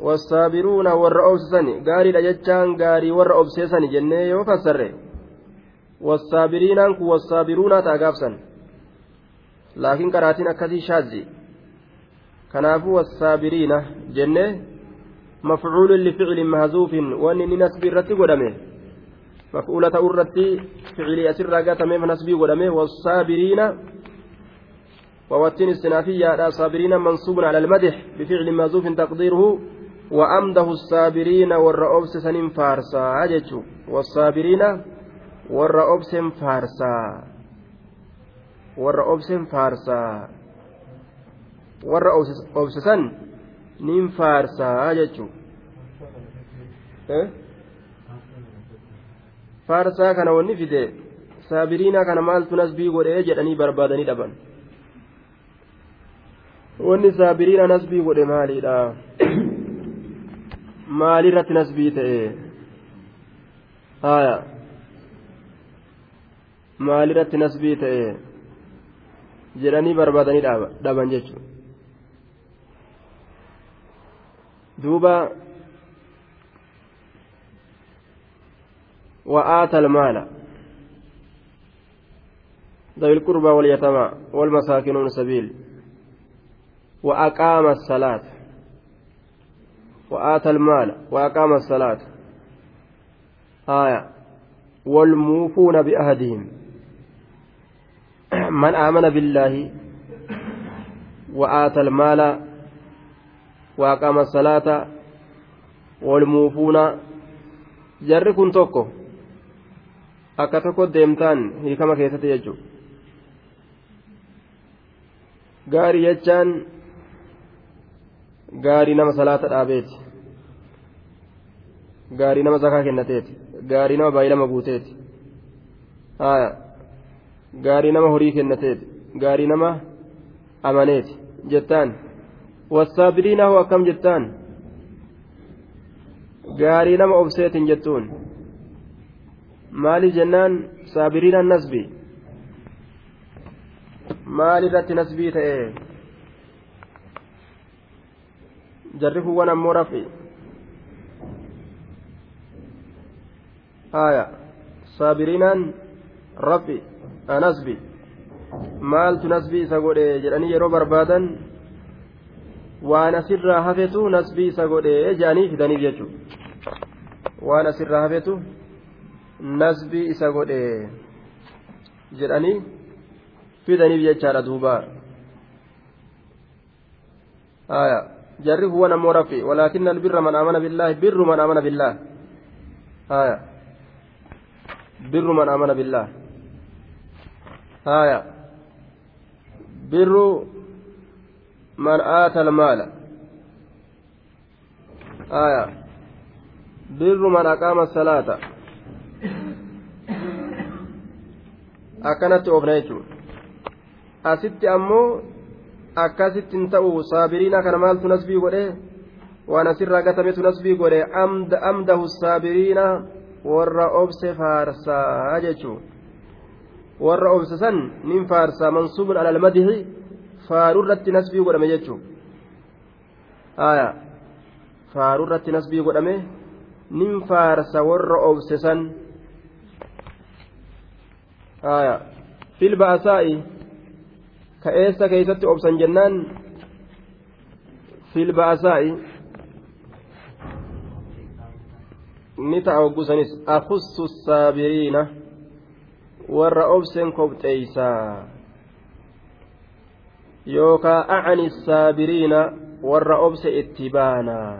والصابرون warra obsisani gaariidha jechaan gaarii warra obseesani jennee yoo fassarre wasaabiriinaan kun wasaabiruunaa ta'a gaafsan laakiin qaraatiin akkasii shaazzi kanaafuu wasaabiriina jennee mafcuulun lificilin mahzuufin wanni inni nasbii irratti godhame maf'uula ta'uu irratti ficilii asirraa gatameef nasbii godhame wasaabiriina ووتين السنافية صابرين منصوب على المدح بفعل محذوف تقديره وأمده الصابرين والرؤوس سنين فارسا أجتشو والصابرين والرؤوس فارسا والرؤوس فارسا والرؤوس سن نين فارسا faarsaa kana wanni fide saabiriina kana maaltu nasbii godhee jedhanii barbaadanii dhaban wanni saabiriina nasbii godhe maaliidha maalirratti nasbii ta'e haya maalirratti nasbii ta'e jedhanii barbaadanii dhaban jechuudha duuba وآتى المال ذوي القربى واليتامى والمساكين سبيل وأقام الصلاة وآتى المال وأقام الصلاة آية والموفون بأهدهم من آمن بالله وآتى المال وأقام الصلاة والموفون jarri kun tokko akka tokko deemtaan hiikama keessatti jechuudha gaarii jechaan gaarii nama salaata dhaabeeti gaarii nama zakaa kennateeti gaarii nama baay'ilama guuteeti gaarii nama horii kennateeti gaarii nama amaneeti jettaan wasaabiriina hoo akkam jettaan gaarii nama obseetiin jettuun maaliif jennaan saabiriinaan nasbii maal irratti nasbii ta'e jarri kuwwan ammoo rafi haya saabiriinaan rafi nasbi maaltu nasbii isa godhe jedhanii yeroo barbaadan waan asirraa hafetu nasbii isa godhe jedhanii fidaniif jechuudha waan asirraa hafetu nasbii isa godhe jedhanii fidaniif jechaadha duuba haya huwa namoo rafi walaakin albirra man amana billaahi birru man amana billaah haya birru man amana billaah haya birru man aata almaala haya birru man aqaama salaata akkanatti oofna jechuudha asitti akkasitti hin ta'u saabiriina kana maaltu nasbii godhe? Waan asirraa gatametu nasbii godhe amdahu saabiriina warra obse faarsaa jechuu warra obse san nin faarsaa mansuubun alal madihi faaruu irratti nasbii godhame jechuu aya. Faaruu irratti nasbii godhame nin faarsa warra obse san. Aya. Fil ba'asaa'i ka eessa keeysatti obsan jennaan fil ba'asaa'i ni ta'a hoggusanis akussu saabiriina warra obsen kobxeeysaa yookaa acani saabiriina warra obse itti baanaa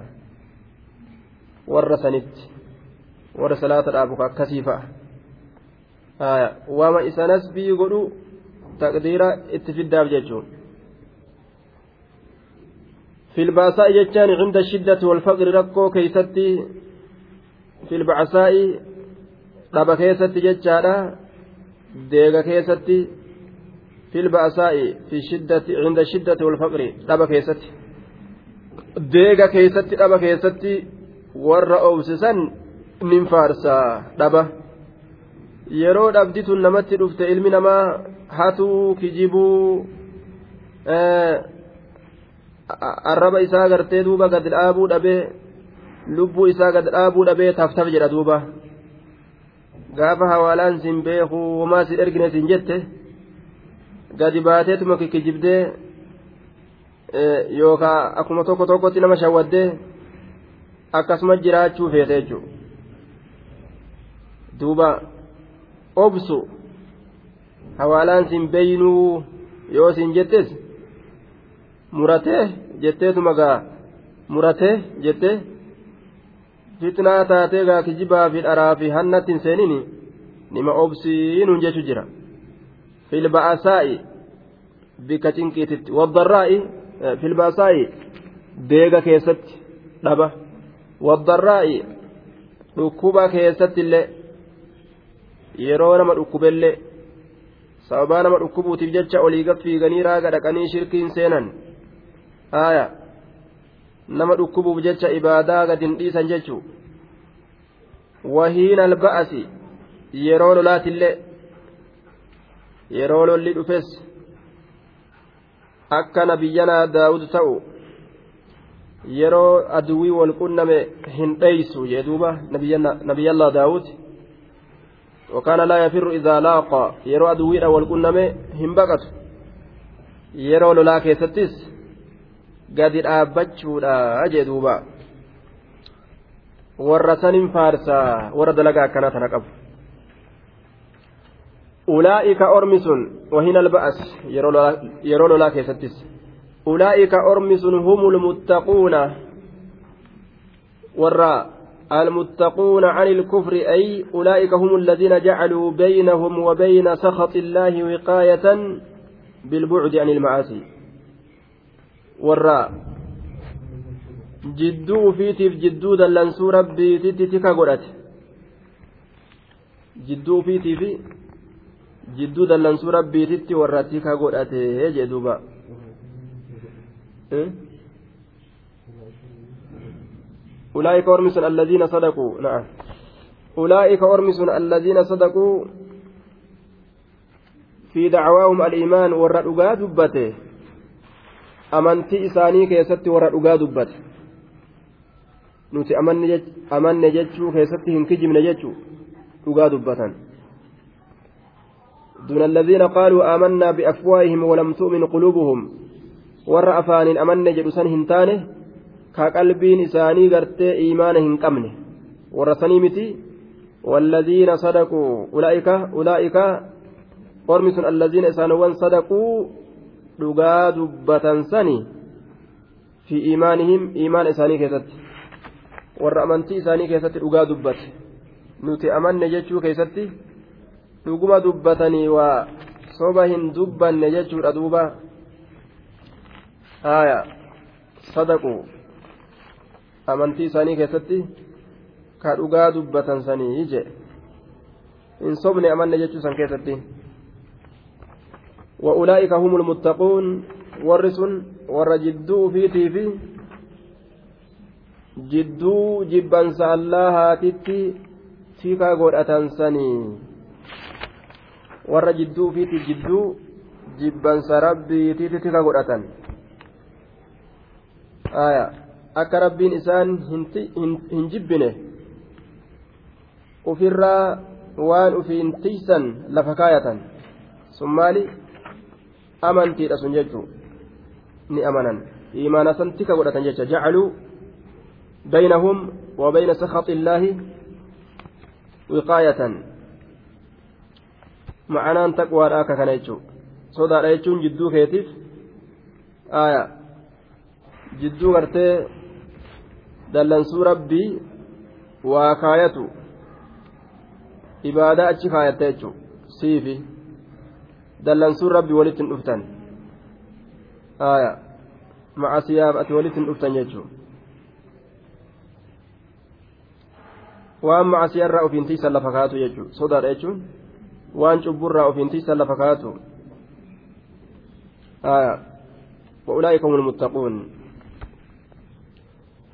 warra sanitti warra salaata dhaabu akkasii fa'a waama isa nasbii godhu taqdiira itti fiddaaf jechuun. Filbaasaa jechaan cinda shiddati walfaqri rakkoo keeysatti filbacasaa'i dhaba keessatti jechaadha deega keessatti filba'asaa'i fi shiddati cinda shiddati walfaqri dhaba keessatti deega keessatti dhaba keessatti warra obsisan nin faarsaa dhaba yeroo dhabditun namatti dhufte ilmi namaa hatuu kijibuu arraba isaa gartee duuba gad dhaabuu dhabee lubbuu isaa gad dhaabuu dhabee taftaf jedha duuba gaafa hawaalaan sin beeku homaa sin ergine sin jette gadi baateetuma kikkijibdee yookaan akkuma tokko tokkotti nama shawwaddee akkasuma jiraachuu feete jechuudha duuba obsu hawaalaan sin beeynuu yoo sin jettes muratee jetteetuma gaa muratee jettee fitnaa taatee gaa kijibaa fi dharaa fi hannatti hin seenini nima obsiinuun jechu jira. Filba'asaa'i bikka cinqiititti waddarraa'i filba'asaa'i deega keessatti dhaba. Waddarraa'i dhukkuba keessatti illee yeroo nama dhukkubellee sababaa nama dhukkubuutiif jecha olii gaffiiganii raaga dhaqanii shirkiin seenan haaya nama dhukkubuuf jecha ibaadaa gadin dhiisan jechuu wahiina alba'asi yeroo lolaatillee yeroo lolli dhufes akka nabiyyanaa daawud ta'u yeroo aduwii wal qunname hin dheeysu jee nabiyyallaa daawud وكان لا يفر إذا لاقى يرو أدوير والقنمة هم بقت يرو لولا كيستس قد dhaabbachuudha jee duuba warra sanin faarsaa warra dalagaa akkanaa tana qabu ulaa'ika ormi sun wahina alba'as yeroo lolaa keessattis ulaa'ika المتقون عن الكفر أي أولئك هم الذين جعلوا بينهم وبين سخط الله وقاية بالبعد عن المعاصي والراء jidduu ufiitiif jidduu dallansuu rabbiititti tika godhate jidduu ufiitii fi jidduu dallansuu rabbiititti warra tika godhate jee duuba أولئك أرمس الذين صدقوا. نعم. أولئك أرمس الذين صدقوا في دعواهم الإيمان ورد دبته. أمنتي إساني كيست ورد دبته. nuti amanne jechuu keessatti hin kijibne jechuu dhugaa dubbatan دون الذين قالوا آمنا بأفواههم ولم تؤمن قلوبهم. ور أفان أمن جلسان هنتانه. كقلبين إساني قرتي إيمان هنقمنه ور سنيمتي والذين صدقوا أولئك أولئك ورمس الذين إسانوا صدقوا dhugaa dubbatan sani fi iimaanihim iimaan isaanii keessatti warra amantii isaanii keessatti dhugaa dubbate nuti amanne jechuu keessatti dhuguma dubbatanii waa soba hin dubbanne jechuudha duuba haya sadaqu amantii isaanii keessatti ka dhugaa dubbatan sanii je hin sobne amanne jechuu san keessatti وأولئك هم المتقون ورسن ورجدوا في تيفي jidduu jibbansa allahaatitti tika godhatan sanii warra jidduu ufiiti jidduu jibbansa rabbiititti tika godhatan aya akka rabbiin isaan hin jibbine ufirraa waan ufiin tiysan lafa kaayatan sun maali amantiidha sun jechuu ni amanan imaana san tika godhatan jecha jacaluu بينهم وبين سخط الله وقاية معنaan taqwaadha akka kana jechuun sodaadha jechuun jidduu keetiif aya jidduu gartee dallansuu rabbii waa kaayatu ibaadaa achi kaayatte jechuun siifi dallansuun rabbii walitti hin dhuftan macasiyaaf ati walitti hin dhuftan jechuun waan macasiyarraa ofiintiisan lafa kaatu jechuun sodaadha jechuun waan cubburraa ofiintiisan lafa kaatu وأولئك هم المتقون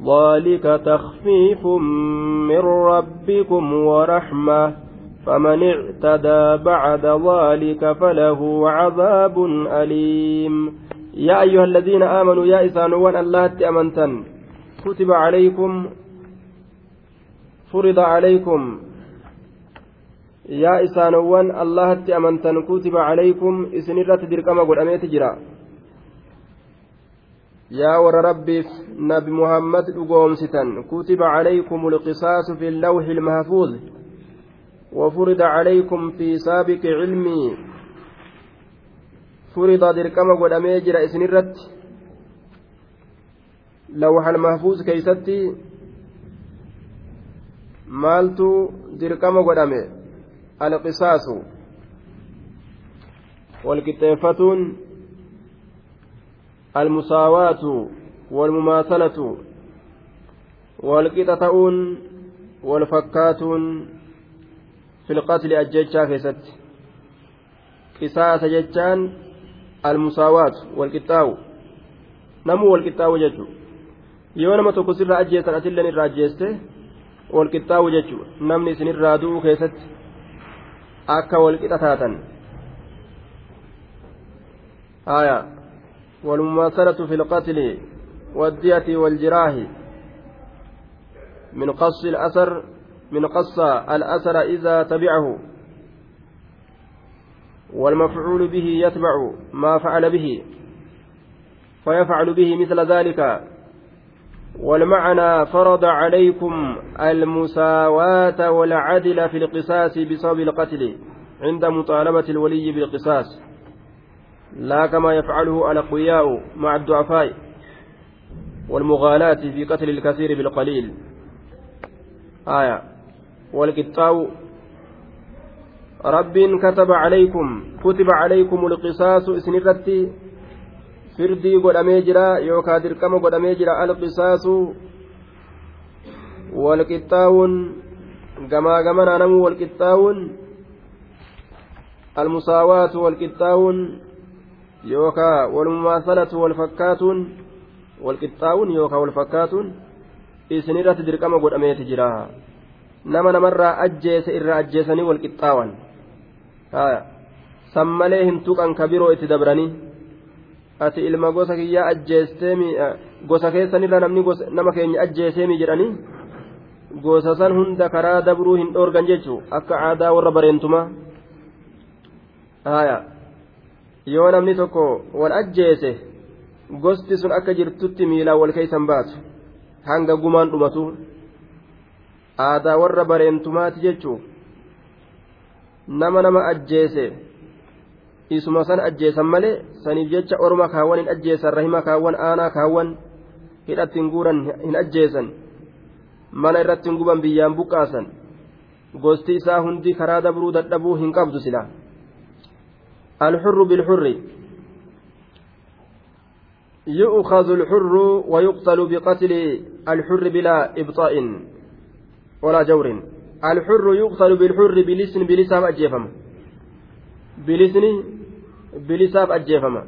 ذلك تخفيف من ربكم ورحمة فمن اعتدى بعد ذلك فله عذاب أليم. يا أيها الذين آمنوا يا إسانوان الله أمنتن كتب عليكم فرض عليكم. يا إسانوان الله أمنتن كتب عليكم إسنرة درقم قل أميت جرا. يا ور ربي نبي محمد أقومستا كتب عليكم القصاص في اللوح المحفوظ. وفرض عليكم في سابق علمي. فرض دركما قد أميجر إسنرت لوح المحفوظ كيستي. maaltu dirqama godhame alqisaasu walqixxeeffatuun ta'uun walfakkaatuun filqatli ajjechaa keessatti qisaasa jechaan almusaawaatu walqixxaawu namuu walqixxaawu jechuudha yoo nama tokko sirra ajjeesan asilleen irraa ajjeeste walqixxaawu jechuudha namni isinirraa du'uu keessatti akka walqixa taatan haya والمماثلة في القتل والدية والجراح. من قص الأثر من قص الأثر إذا تبعه. والمفعول به يتبع ما فعل به فيفعل به مثل ذلك. والمعنى فرض عليكم المساواة والعدل في القصاص بسبب القتل عند مطالبة الولي بالقصاص. لا كما يفعله الأقوياء مع الضعفاء والمغالاة في قتل الكثير بالقليل آية والقطاع رب كتب عليكم كتب عليكم القصاص اسنرتي firdii godhamee jira yookaan dirqama godhamee jira alqisaasu walqixxaawun gamaa gamanaa namuu walqixxaawun almusaawaatu walqixxaawun yookaan walmumaasalatu walfakkaatuun walqixxaawun yookaan walfakkaatuun isinirratti dirqama godhameeti jira. Nama namarraa ajjeese irraa ajjeesanii walqixxaawan. San malee hin tuqan ka biroo itti dabranii. ati ilma gosa kiyyaa ajjeesteemi gosa keessanirra namni nama keenya ajjeeseemi jedhanii gosa san hunda karaa dabruu hin dhoorgan jechuu akka aadaa warra bareentumaa yoo namni tokko wal ajjeese gosti sun akka jirtutti miilaan wal keeysan baatu hanga gumaan dhumatu aadaa warra bareentumaati jechuu nama nama ajjeese isuma san ajjeesan malee saniif jecha orma kaawwan hin ajjeesan rahima kaawwan aanaa kaawwan hidhatti hin guuran hin ajjeesan mana irratti hin guban biyyaan buqqaasan gosti isaa hundi karaa dabruu dadhabuu hin qabdu sila الحر بالحر يؤخذ الحر ويقتل بقتل الحر بلا إبطاء ولا جور الحر يقتل بالحر بلسن بلسان أجيفم بلسن bilisaaf ajjeefama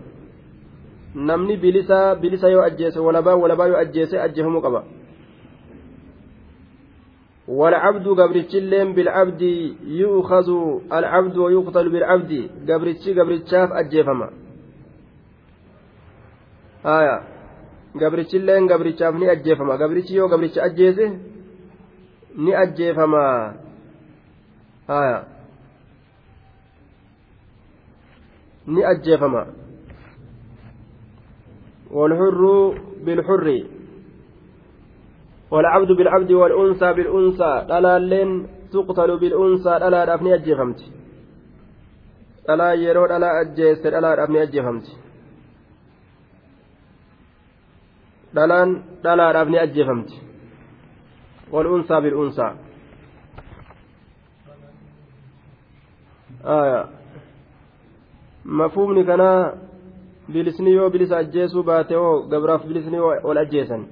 namni bilisa bilisa yoo ajjeese walabaa walabaa yoo ajjeese ajjeefamuu qaba والعبد قبرتشلين بالعبد يؤخذ العبد ويقتل بالعبد قبرتشي قبرتشاف أجيفما آية gabrichilleen gabrichaaf ni ajjeefama gabrichi yoo gabricha ajjeese ni ajjeefama haya ni ajjeefama والحر بالحر والعبد بالعبد والأنثى بالأنثى دلالين تقتل بالأنثى دلال أبني أجفمت دلال يرو دلال أجيس دلال أبني أجفمت dhalaan dhalaadhaaf ni ajjeefamti wal'uunsaa bil'uunsaa mafuumni kanaa bilisni yoo bilisa ajjeesuu baate oo gabraaf bilisni wal ajjeesan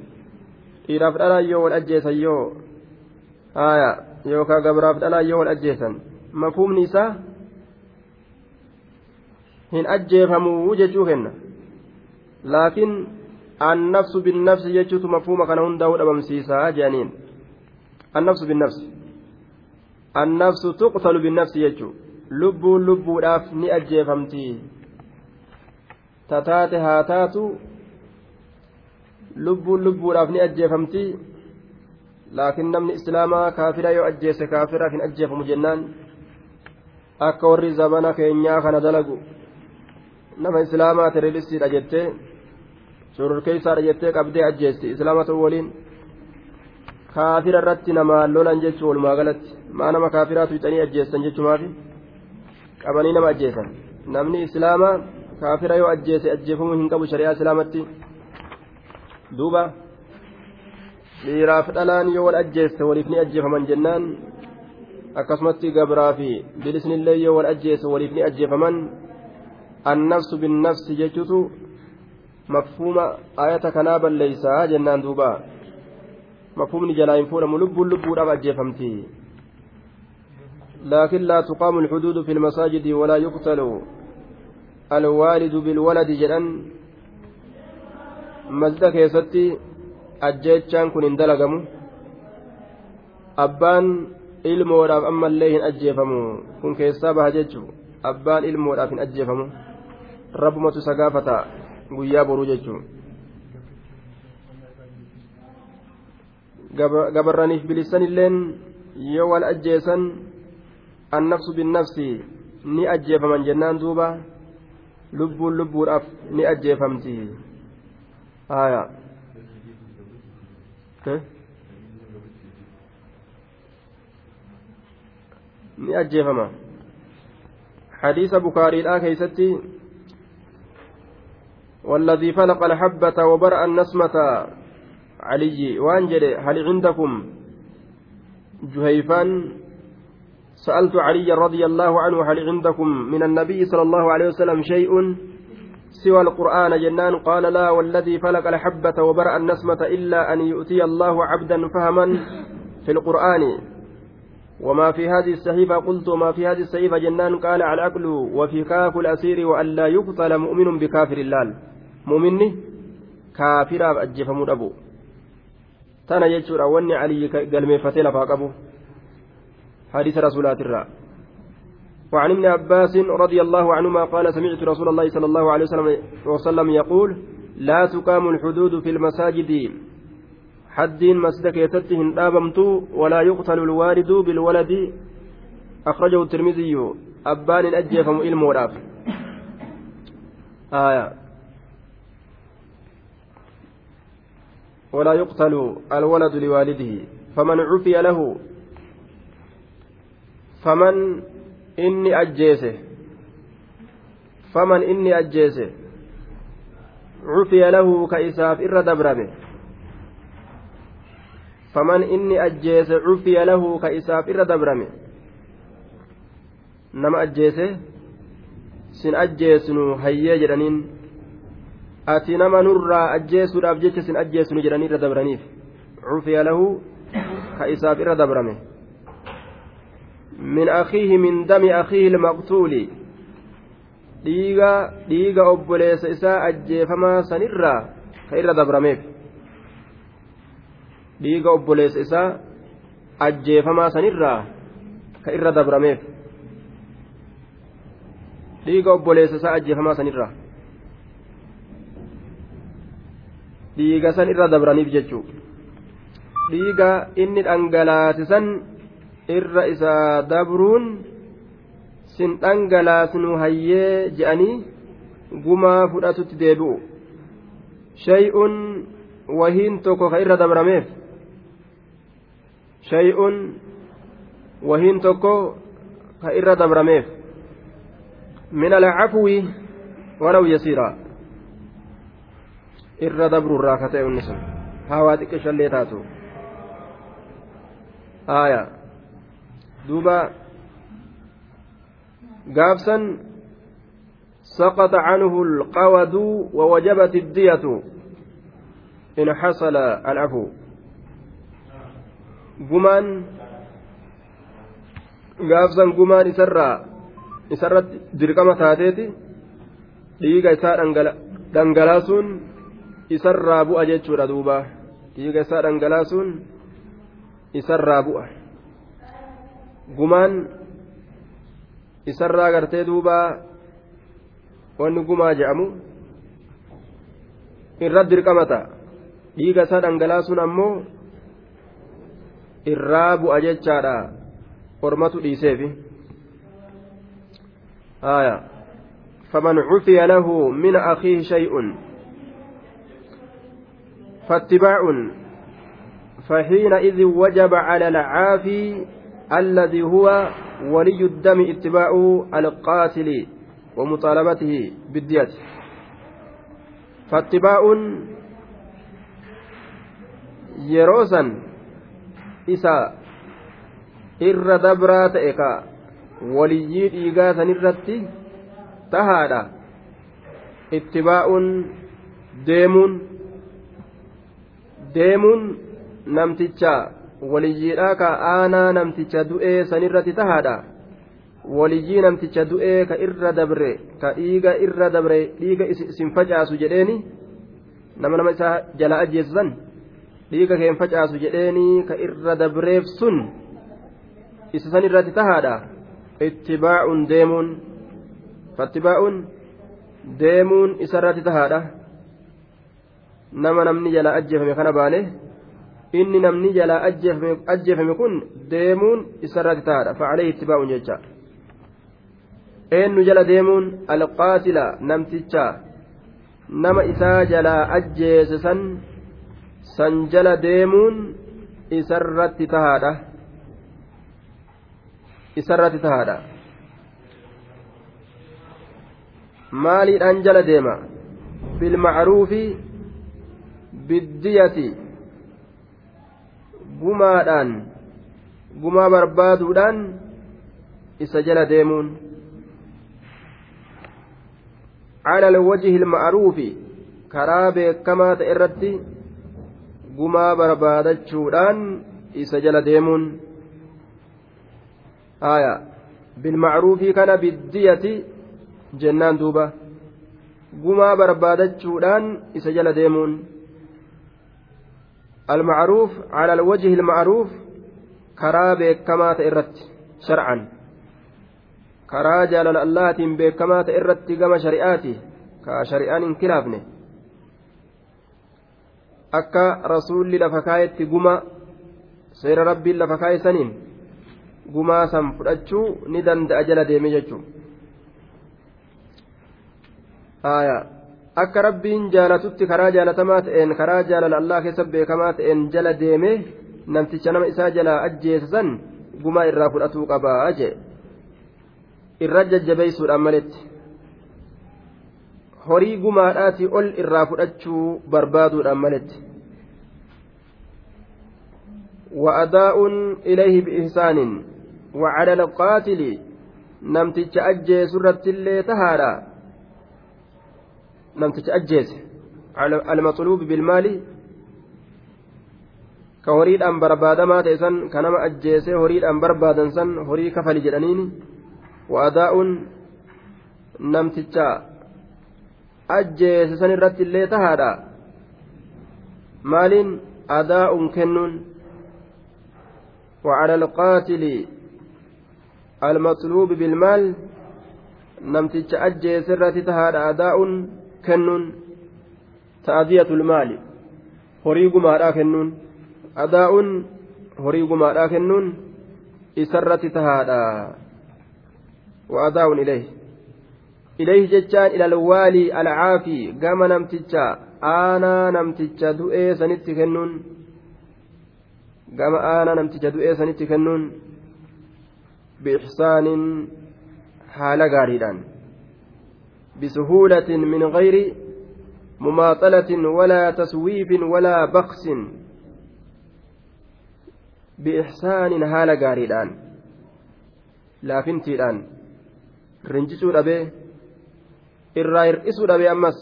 dhiiraaf dhalaa yoo wal ajjeesan yoo haya yookaan gabraaf dhalaa yoo wal ajjeesan mafuumni isaa hin ajjeefamuu jechuu kenna. Laakiin annafsu binnafsi jechuutu mafuuma kana hundaa'uu dhabamsiisaa jedhaniin annafsu binnafsi annafsu tuqtalu binnafsi jechuu. Lubbuun lubbuudhaaf ni ajjeefamtii tataate haa taatu lubbuun lubbuudhaaf ni ajjeefamti. Laakiin namni islaamaa kaafira yoo ajjeese kaafiraaf hin ajjeefamu jennaan. Akka warri zabana keenyaa kana dalagu nama islaamaa terelistiidha jettee sororkeessaadha jettee qabdee ajjeesti islaama ta'u waliin. Kaafira irratti namaan lolan jechuu walumaa galatti. Maa nama kaafiraatu bitanii ajjeessan jechumaafi qabanii nama ajjeesan. Namni islaamaa kaafira yoo ajjeese ajjeefamuu hin qabu shari'aa islaamatti. Duuba dhiiraaf dhalaan yoo wal ajjeeste waliif ni ajjeefaman jennaan akkasumatti gabraa fi bilisnillee yoo wal ajjeese waliif ni ajjeefaman annafsu binnafsi jechuutu mafhuuma ayata kanaa balleeysaa jennaan duuba mafhuumni jalaa hin fuudhamu lubbuun lubbuudhaaf ajjeefamti لكن لا تقام الحدود في المساجد ولا يقتل الوالد بالولد جدًا masjida keessatti ajjeechaan kun hin dalagamu. Abbaan ilmoodhaaf ammallee hin ajjeefamu. Kun keessaa baha jechuun abbaan ilmoodhaaf hin ajjeefamu. Rabbumatu isa gaafata. Guyyaa boruu jechuun. gabarraniif bilisan illeen yoo wal ajjeesan annafsu binnafsi ni ajjeefaman jennaan duuba. Lubbuun lubbuudhaaf ni ajjeefamti. Haya ni ajjeefama hadiisa bukaariidhaa keeysatti والذي فلق الحبة وبرأ النسمة. علي وانجل هل عندكم؟ جهيفان. سألت علي رضي الله عنه هل عندكم من النبي صلى الله عليه وسلم شيء؟ سوى القرآن جنان قال لا والذي فلق الحبة وبرأ النسمة إلا أن يؤتي الله عبدا فهما في القرآن. وما في هذه الصحيفة قلت وما في هذه الصحيفة جنان قال على العقل وفكاك الأسير وألا يقتل مؤمن بكافر الله. مؤمني كافر أجفمود أبو تانا يجور أولي علي قلمي فتيل فاقبو حديث رسولات الرّ وعن ابن عباس رضي الله عنهما قال سمعت رسول الله صلى الله عليه وسلم, وسلم يقول لا تقام الحدود في المساجد. حد مسجد كيتته دابمت ولا يقتل الوالد بالولد. أخرجه الترمذي. أبان أجيفم إلم وراف آية. ولا يقتل الولد لوالده. فمن عفي له فمن inni ajjeese. Faman inni ajjeese. Cufiya lahu ka isaaf irra dabrame. Faman inni ajjeese cufiya lahu ka isaaf irra dabrame. Nama ajjeese? Sin ajjeesnu hayyee jedhaniin. Ati nama nurraa ajjeesuudhaaf jecha sin ajjeesnu jedhanii irra dabraniif. Cufiya lahu ka isaaf irra dabrame من أخيه من دم أخيه المقتول obboleessa isaa ajjeefamaa sanirraa ka irra dabrameef dhiiga obboleessa isaa ajjeefamaa sanirraa ka irra dabrameef dhiiga obboleessa isaa ajjeefamaa sanirraa dhiiga san irra dabraniif jechuu dhiiga inni dhangalaasisan irra isaa dabruun sin dhangalaasnu hayyee je'anii gumaa fudhatutti deebi'u shay'un wahiin tokko ka irra dabrameef shay'un wahiin tokko ka irra dabrameef min alcafwi walaw yasiira irra dabruurraa ka ta'e unni sun hawaa xiqqishallee taatu aya duuba gaafsan سقط عنه القود ووجبت الدية إن حصل العفو قمان gaafsan gumaan isarraa isarratti dirqama taateeti dhiiga isaa dhangalaasuun isarraa bu'a jechuudha duuba dhiiga isaa dhangalaasuun isarraa bu'a gumaan isarraa gartee duuba wanni gumaa je'amu irra dirqamata dhiiga isaa dhangalaasuun ammoo irraa bu'a jechaadha ormatu dhiiseefi aya faman cufiya lahu min akiihi shay'un فاتباع فحينئذ وجب على العافي الذي هو ولي الدم اتباع القاتل ومطالبته بالدية فاتباع يروسا إسا إر دبرات إكا ولي إيغاثا نرتي تهادا اتباع ديمون deemuun namticha waliyyiidhaa ka aanaa namticha du'ee sanirratti tahaadha. Waliyyii namticha du'ee ka irra dabre ka dhiiga irra dabre dhiiga isin facaasu jedheeni nama nama isaa jala ajjeessan dhiiga keen facaasu jedheeni ka irra dabreef sun isa san irratti tahaadha. Ittibaa'uun deemuun fattibaa'uun deemuun isarratti tahaadha. Nama namni jalaa ajjeefame kana baane inni namni jalaa ajjeefame kun deemuun isarratti taa'adha. Facalee ittibaa'uun jecha. Eenyu jala deemuun? Alqaatila namticha nama isaa jalaa ajjeese san san jala deemuun isarratti tahaadha isarratti tahaadha maaliidhaan jala deema? Bilmacruufi biddiyati gumaadhaan gumaa barbaaduudhaan isa jala deemuun. Cala alwajhi ma'aruufi karaa beekamaa ta'e irratti gumaa barbaadachuudhaan isa jala deemuun. Aya bilmacruufii kana biddiyati jennaan duuba. Gumaa barbaadachuudhaan isa jala deemuun. المعروف على الوجه المعروف كرا بكما تئرت شرعا كرا جلال الله بكما تئرت كما شريعاتي lafa kaayetti guma seera rabbiin lafa kaaye saniin gumaa san fudhachuu ni danda'a jala deeme jechuun akka rabbiin jaalatutti karaa jaalatamaa ta'een karaa jaalala allah keessa beekamaa ta'een jala deeme namticha nama isaa jalaa ajjeesan gumaa irraa fudhatuu qabaa jee irra jajjabeessuudhaan maletti horii gumaadhaatii ol irraa fudhachuu barbaaduudhaan maletti وأداء إليه بإحسان وعلى القاتل نمتج أجي سرة اللي تهارا نمتج أجيس المطلوب بالمال كهريد أن بربادا ما تيسن كنما أجيس هريد أن بربادا سن هري كفل جدنين وأداء نمتج أجيس سن الرت اللي تهارا مال أداء كنون وعلى القاتل المطلوب بالمال نمتج أجي سرة تهاد أداء kennuun ta'adiyatul maali horii gumaadhaa kennuun adaa'uun horii gumaadhaa kennuun isarratti tahaadha. Wa'adaa'uun ilayhi. Ilayhi jechaan ilalwaalii alcaafii gama namticha aanaa namticha du'ee sanitti kennuun gama aanaa namticha du'ee sanitti kennuun biixsaanin haala gaariidhaan. bisuhuulatin min gayri مماطلة ولا تسويف ولا بخس بإحسان هال قاريدان لا فنتيدان رنجسوا دبي irraa hir'isuu dhabe ammas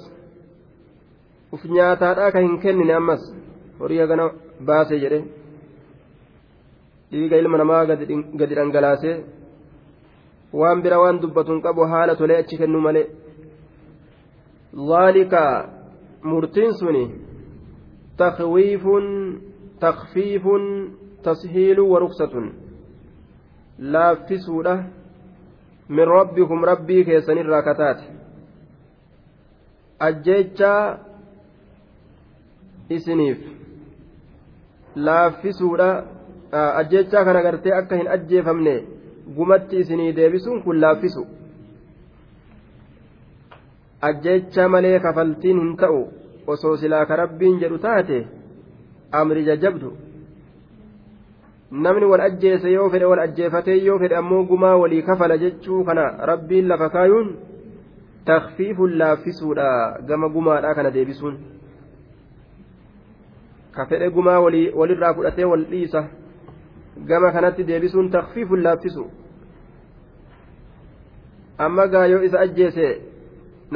uf nyaataadhaa ka hin kennine ammas horii hagana baase jedhe dhiiga ilma namaa gadi dhangalaasee waan bira waan dubbatuun qabu haala tolee achi kennuu malee zaalika murtiin suni takwiifun takfiifun tashiiluu waruksatun laaffisuudha min rabbikum rabbii keessanirraa kataate ajjechaa isiniif laaffisuudha ajjechaa kana gartee akka hin ajjeefamne gumatti isinii deebisuun kun laaffisu ajjecha malee kafaltiin hin ta'u osoo silaa ka rabbiin jedhu taate amri jajjabdu namni wal ajjeese yoo fedhe wal ajjeefatee yoo fedhe ammoo gumaa walii kafala jechuu kana rabbiin lafa kaayuun takfiifun laaffisuudha gama gumaadhaa kana deebisuun ka fedhe gumaa walirraa fudhatee wal dhiisa gama kanatti deebisuun takfiifun laaffisu amma gaa yoo isa ajjeese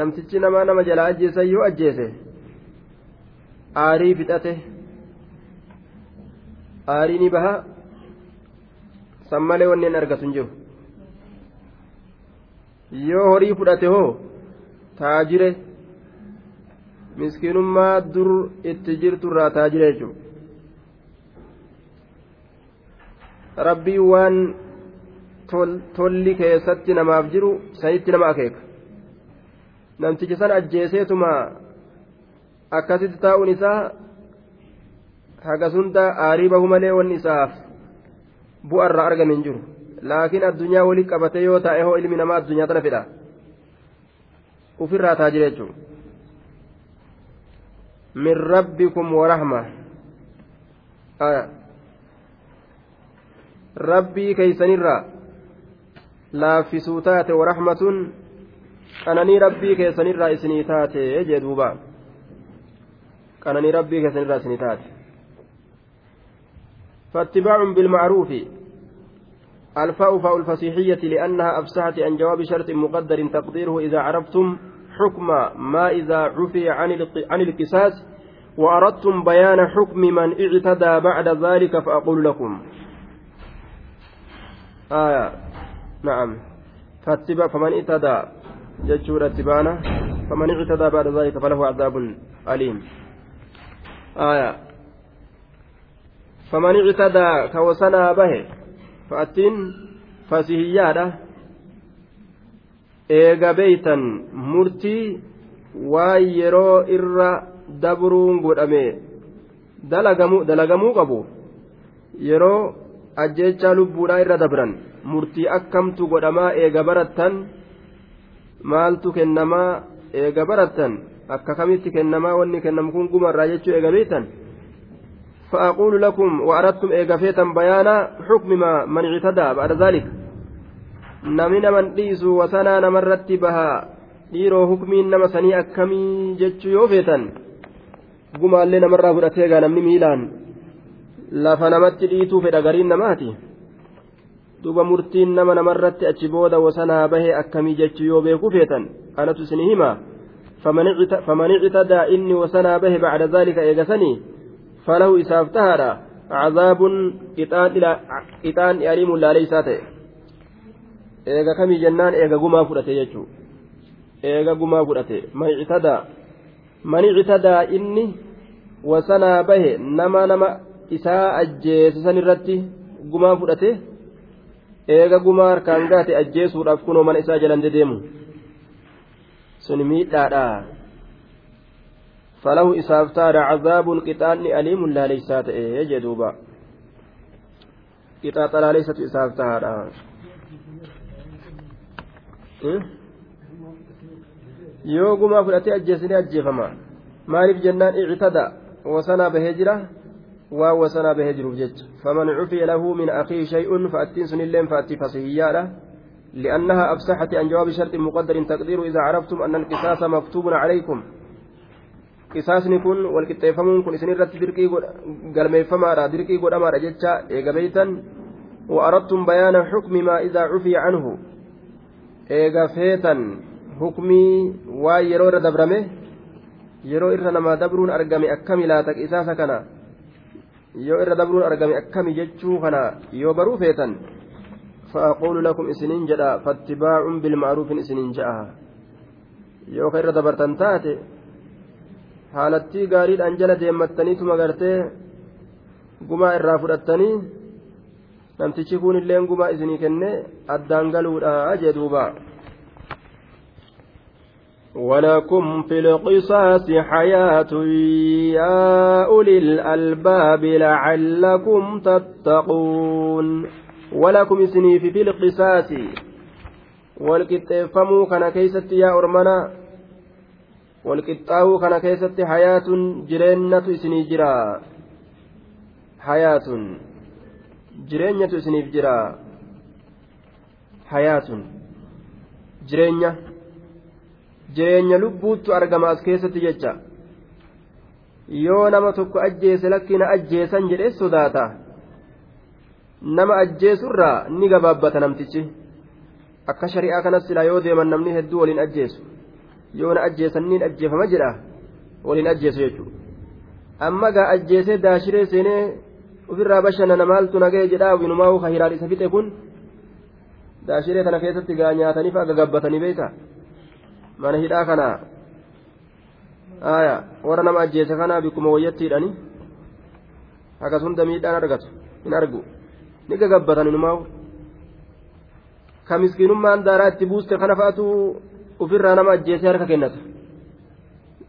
namtichi namaa nama jalaa ajjeesan yoo ajjeese aarii fixate aarii ni baha san malee wanneen argatu hin jiru yoo horii fudhate hoo taajire miskiinummaa dur itti jirturraa taajire jechuudha rabbii waan tolli keessatti namaaf jiru sanitti nama akeeka namtichi san ajjeeseetuma akkasitti taa'uun isaa hagas hunda aarii bahu malee wanni isaaf bu'arraa argame hin jiru. Laakiin addunyaa walii qabatee yoo taa'e hoo ilmi namaa addunyaa tana fedha. Ufirraa taajire jechuudha. Min rabbikum warahma rabbii keeysanirraa laaffisuu taate warahmatun qananii rabbii keessanirraa isinii taate jee duuba? Qananii rabbii keessanirraa isinii taate. فاتباع بالمعروف الفاء فاء الفصيحية لأنها أفسحت عن جواب شرط مقدر تقديره إذا عرفتم حكم ما إذا عفي عن القساس وأردتم بيان حكم من اعتدى بعد ذلك فأقول لكم آية نعم فاتبع فمن اعتدى jechuudha itti baana. Faman ictadaa baada zaalika falahu cadaabun aliim. Aya. Faman ictadaa ka wasanaa bahe. Fa'attiin fasihiyyaadha eega beeytan murtii waan yeroo irra dabruun godhame dalagamuu qabu. Yeroo ajjeechaa lubbuudhaa irra dabran. Murtii akkamtu godhamaa eega barattan maaltu kennamaa eega barattan akka kamitti kennamaa wanni kennamu kun gumarraa jechuu eega beeytan فأقول لكم وأردتم إيغافيتا بيانا حكم من اعتدى بعد ذلك نمن من ديسو وسنا نمرت بها hukmiin nama sanii akkamii jechuu yoo feetan gumaallee namarraa fudhatee gaa namni miilaan lafa namatti dhiituu fedha gariin namaati duba murtiin nama namarratti achi booda wasanaa bahee akkamii jechuu yoo beekuu feetan anatu isinii hima faman ictadaa inni wasanaa bahe bacda daalika eegasanii? Falahu isaaf tahaadha. Cazaabun qixaan aliimun laaleysaa ta'e. Eega kamii jennaan eega gumaa fudhate jechuu? Eega gumaa fudhate. Man ictadaa inni wasanaa bahe nama nama isaa ajjeesisan irratti gumaa fudhate eega gumaa harkaan gaate ajjeesuudhaaf kunoo mana isaa jalan dedeemu. Sun miidhaadha. Falahu isaaf taadha cazaabun qixaanni aliimun laaleysaa ta'e jee duuba. Qixaaxa laaleysatu isaaf tahaadha. Hmm? Yoo gumaa fudhatee ajjeesine ajjeefama. Maaliif jennaan ictada? Wasanaa bahee jira? Wasanaa bahee jiruuf jecha faman cufiya lahu min akhiihi shay'un fa'attiin sunilleen fa'atti fasihiyyaadha لأنها أفسحت عن جواب شرط مقدر تقدير إذا عرفتم أن القصاص مكتوب عليكم qisaasni kun walqixxeeffamuun kun isin irratti dirqii galmeeffamaadha dirqii godhamaadha jecha eega beeytan وأردتم بيان حكم ما إذا عفي عنه إيغا فيتن حكمي ويرو إر دبرمه يرو إر نما دبرون أرقمي أكمي لا تك إساسا كنا yoo irra dabruun argame akkami jechuu kana yoo baruu feetan fa'aquulu lakum isiniin jedha fattibaa'uun bilma'aruufin isiniin jedha yoo ka irra dabartan taate haalattii gaariidhaan jala deemmattanii tuma gartee gumaa irraa fudhattanii namtichi kun illeen gumaa isinii kenne addaan galuudha jee duubaa. ولكم في القصاص حياة يا أولي الألباب لعلكم تتقون ولكم سنيف في القصاص والكتفمو كان كيست يا أرمنا walqixxaawuu kana keessatti hayaatun jireennatu isinii jira hayaatun jireenyatu isiniif jira hayaatun jireenya jireenya lubbuuttu argama as keessatti jecha. Yoo nama tokko ajjeese lakkina ajjeesan jedhe sodaata. Nama ajjeesurraa ni gabaabbata namtichi. Akka shari'aa kanas silaa yoo deeman namni hedduu waliin ajjeesu. Yoo na ajjeesaniin ajjeefama jedha waliin ajjeesu jechuudha amma gaa ajjeesee daashiree seenee ofirraa bashannana maaltu nagee jedhaa winumaa ka hiraan isa fixe kun daashiree kana keessatti gaa nyaataniif aga gabbatanii beeyta mana hidhaa kana? Aya warra nama ajjeese kana bikkuma wayyattiidhani akkasunda miidhaan argatu hin argu. Ni gagabbatan inumaa ka miskiinummaan daaraa itti buuste kana fa'atu ufirraa nama ajjeesee harka kennata.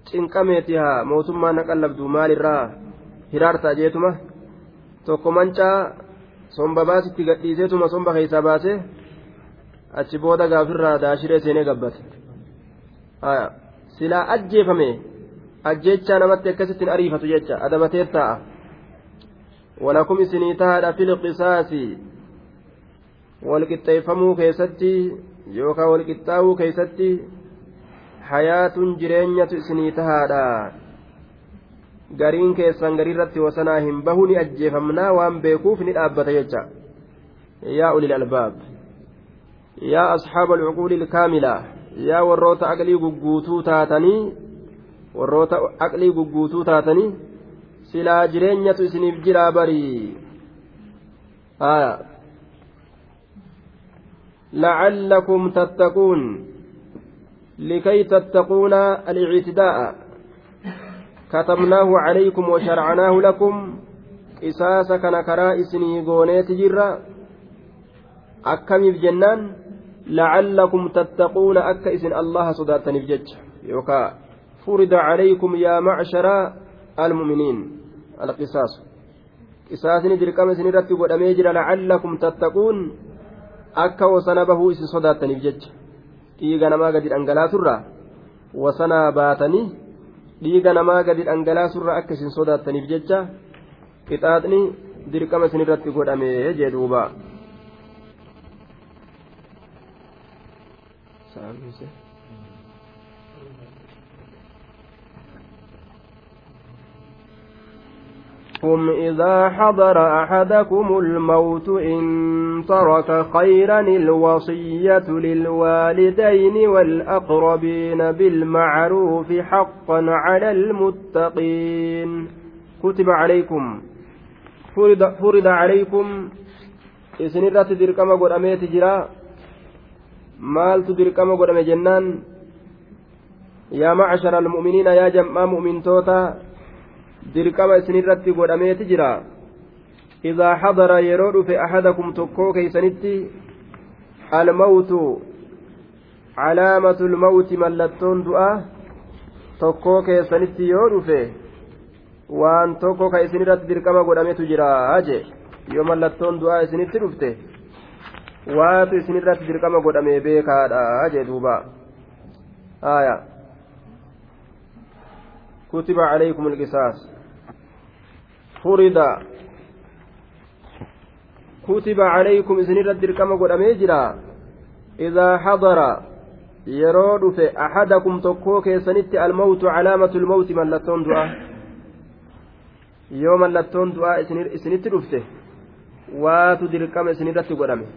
Cinqameeti haa mootummaan na qallabdu maalirraa hiraartaa jeetuma? Tokko mancaa somba baasitti gadhiiseetuma somba keessaa baasee achi booda gaafirraa daashiree seenee gabbate silaa ajjeefame ajjechaa namatti akkasittiin ariifatu jecha adabateet ta'a walakum isinii tahaadha fil qisaasi walqixxeeffamuu keessatti yookaan walqixxaawuu keessatti hayaatun jireenyatu isinii tahaadha. Gariin keessan gariirratti wasanaa hin bahu ni ajjeefamnaa waan beekuuf ni dhaabbata jecha. Yaa ulil albaab yaa asxaaba alcuquuli ilkaamila yaa warroota aqlii gugguutuu taatanii warroota aqlii gugguutuu taatanii silaa jireenyatu isiniif jiraa barii لعلكم تتقون لكي تتقون الاعتداء كتبناه عليكم وشرعناه لكم قصاص كان كرا إسني غونيت جرا أكمل جنان لعلكم تتقون أك إسن الله صداتني بجج يوكا فرض عليكم يا معشر المؤمنين القصاص قصاص ندركم سنرتب ودميجر لعلكم تتقون isin sodaattaniif jecha dhiiga namaa gadi dhangalaasurraa wasanaa baatanii dhiiga namaa gadi dhangalaasurraa akka isin sodaattaniif jecha qixaaxni dirqama isin irratti godhame jee duuba. لكم إذا حضر أحدكم الموت إن ترك خيرا الوصية للوالدين والأقربين بالمعروف حقا على المتقين. كتب عليكم. فرض, فرض عليكم. الرات دركما قد أميت جرا دركما قد جنان يا معشر المؤمنين يا جمع مؤمن توتا dirqama isinirratti godhameeti jira idaa hadara yeroo dhufe ahadakum tokkoo keeysanitti almawtu calaamatu lmawti mallattoon du'a tokkoo keessanitti yoo dhufe waan tokko ka isinirratti dirqama godhametu jira jee yoo mallattoon du'aa isinitti dhufte waatu isinirratti dirqama godhame beekaadha jee duuba aya kutiba calaykum alqisaas furida kutiba calaykum isinirratti dirqama godhamee jira idaa xadara yeroo dhufe axadakum tokkoo keessanitti almawtu calaamatu lmawti mallattoon du'aa yoo mallattoon du'aa isinitti dhufte waatu dirqama isinirratti godhame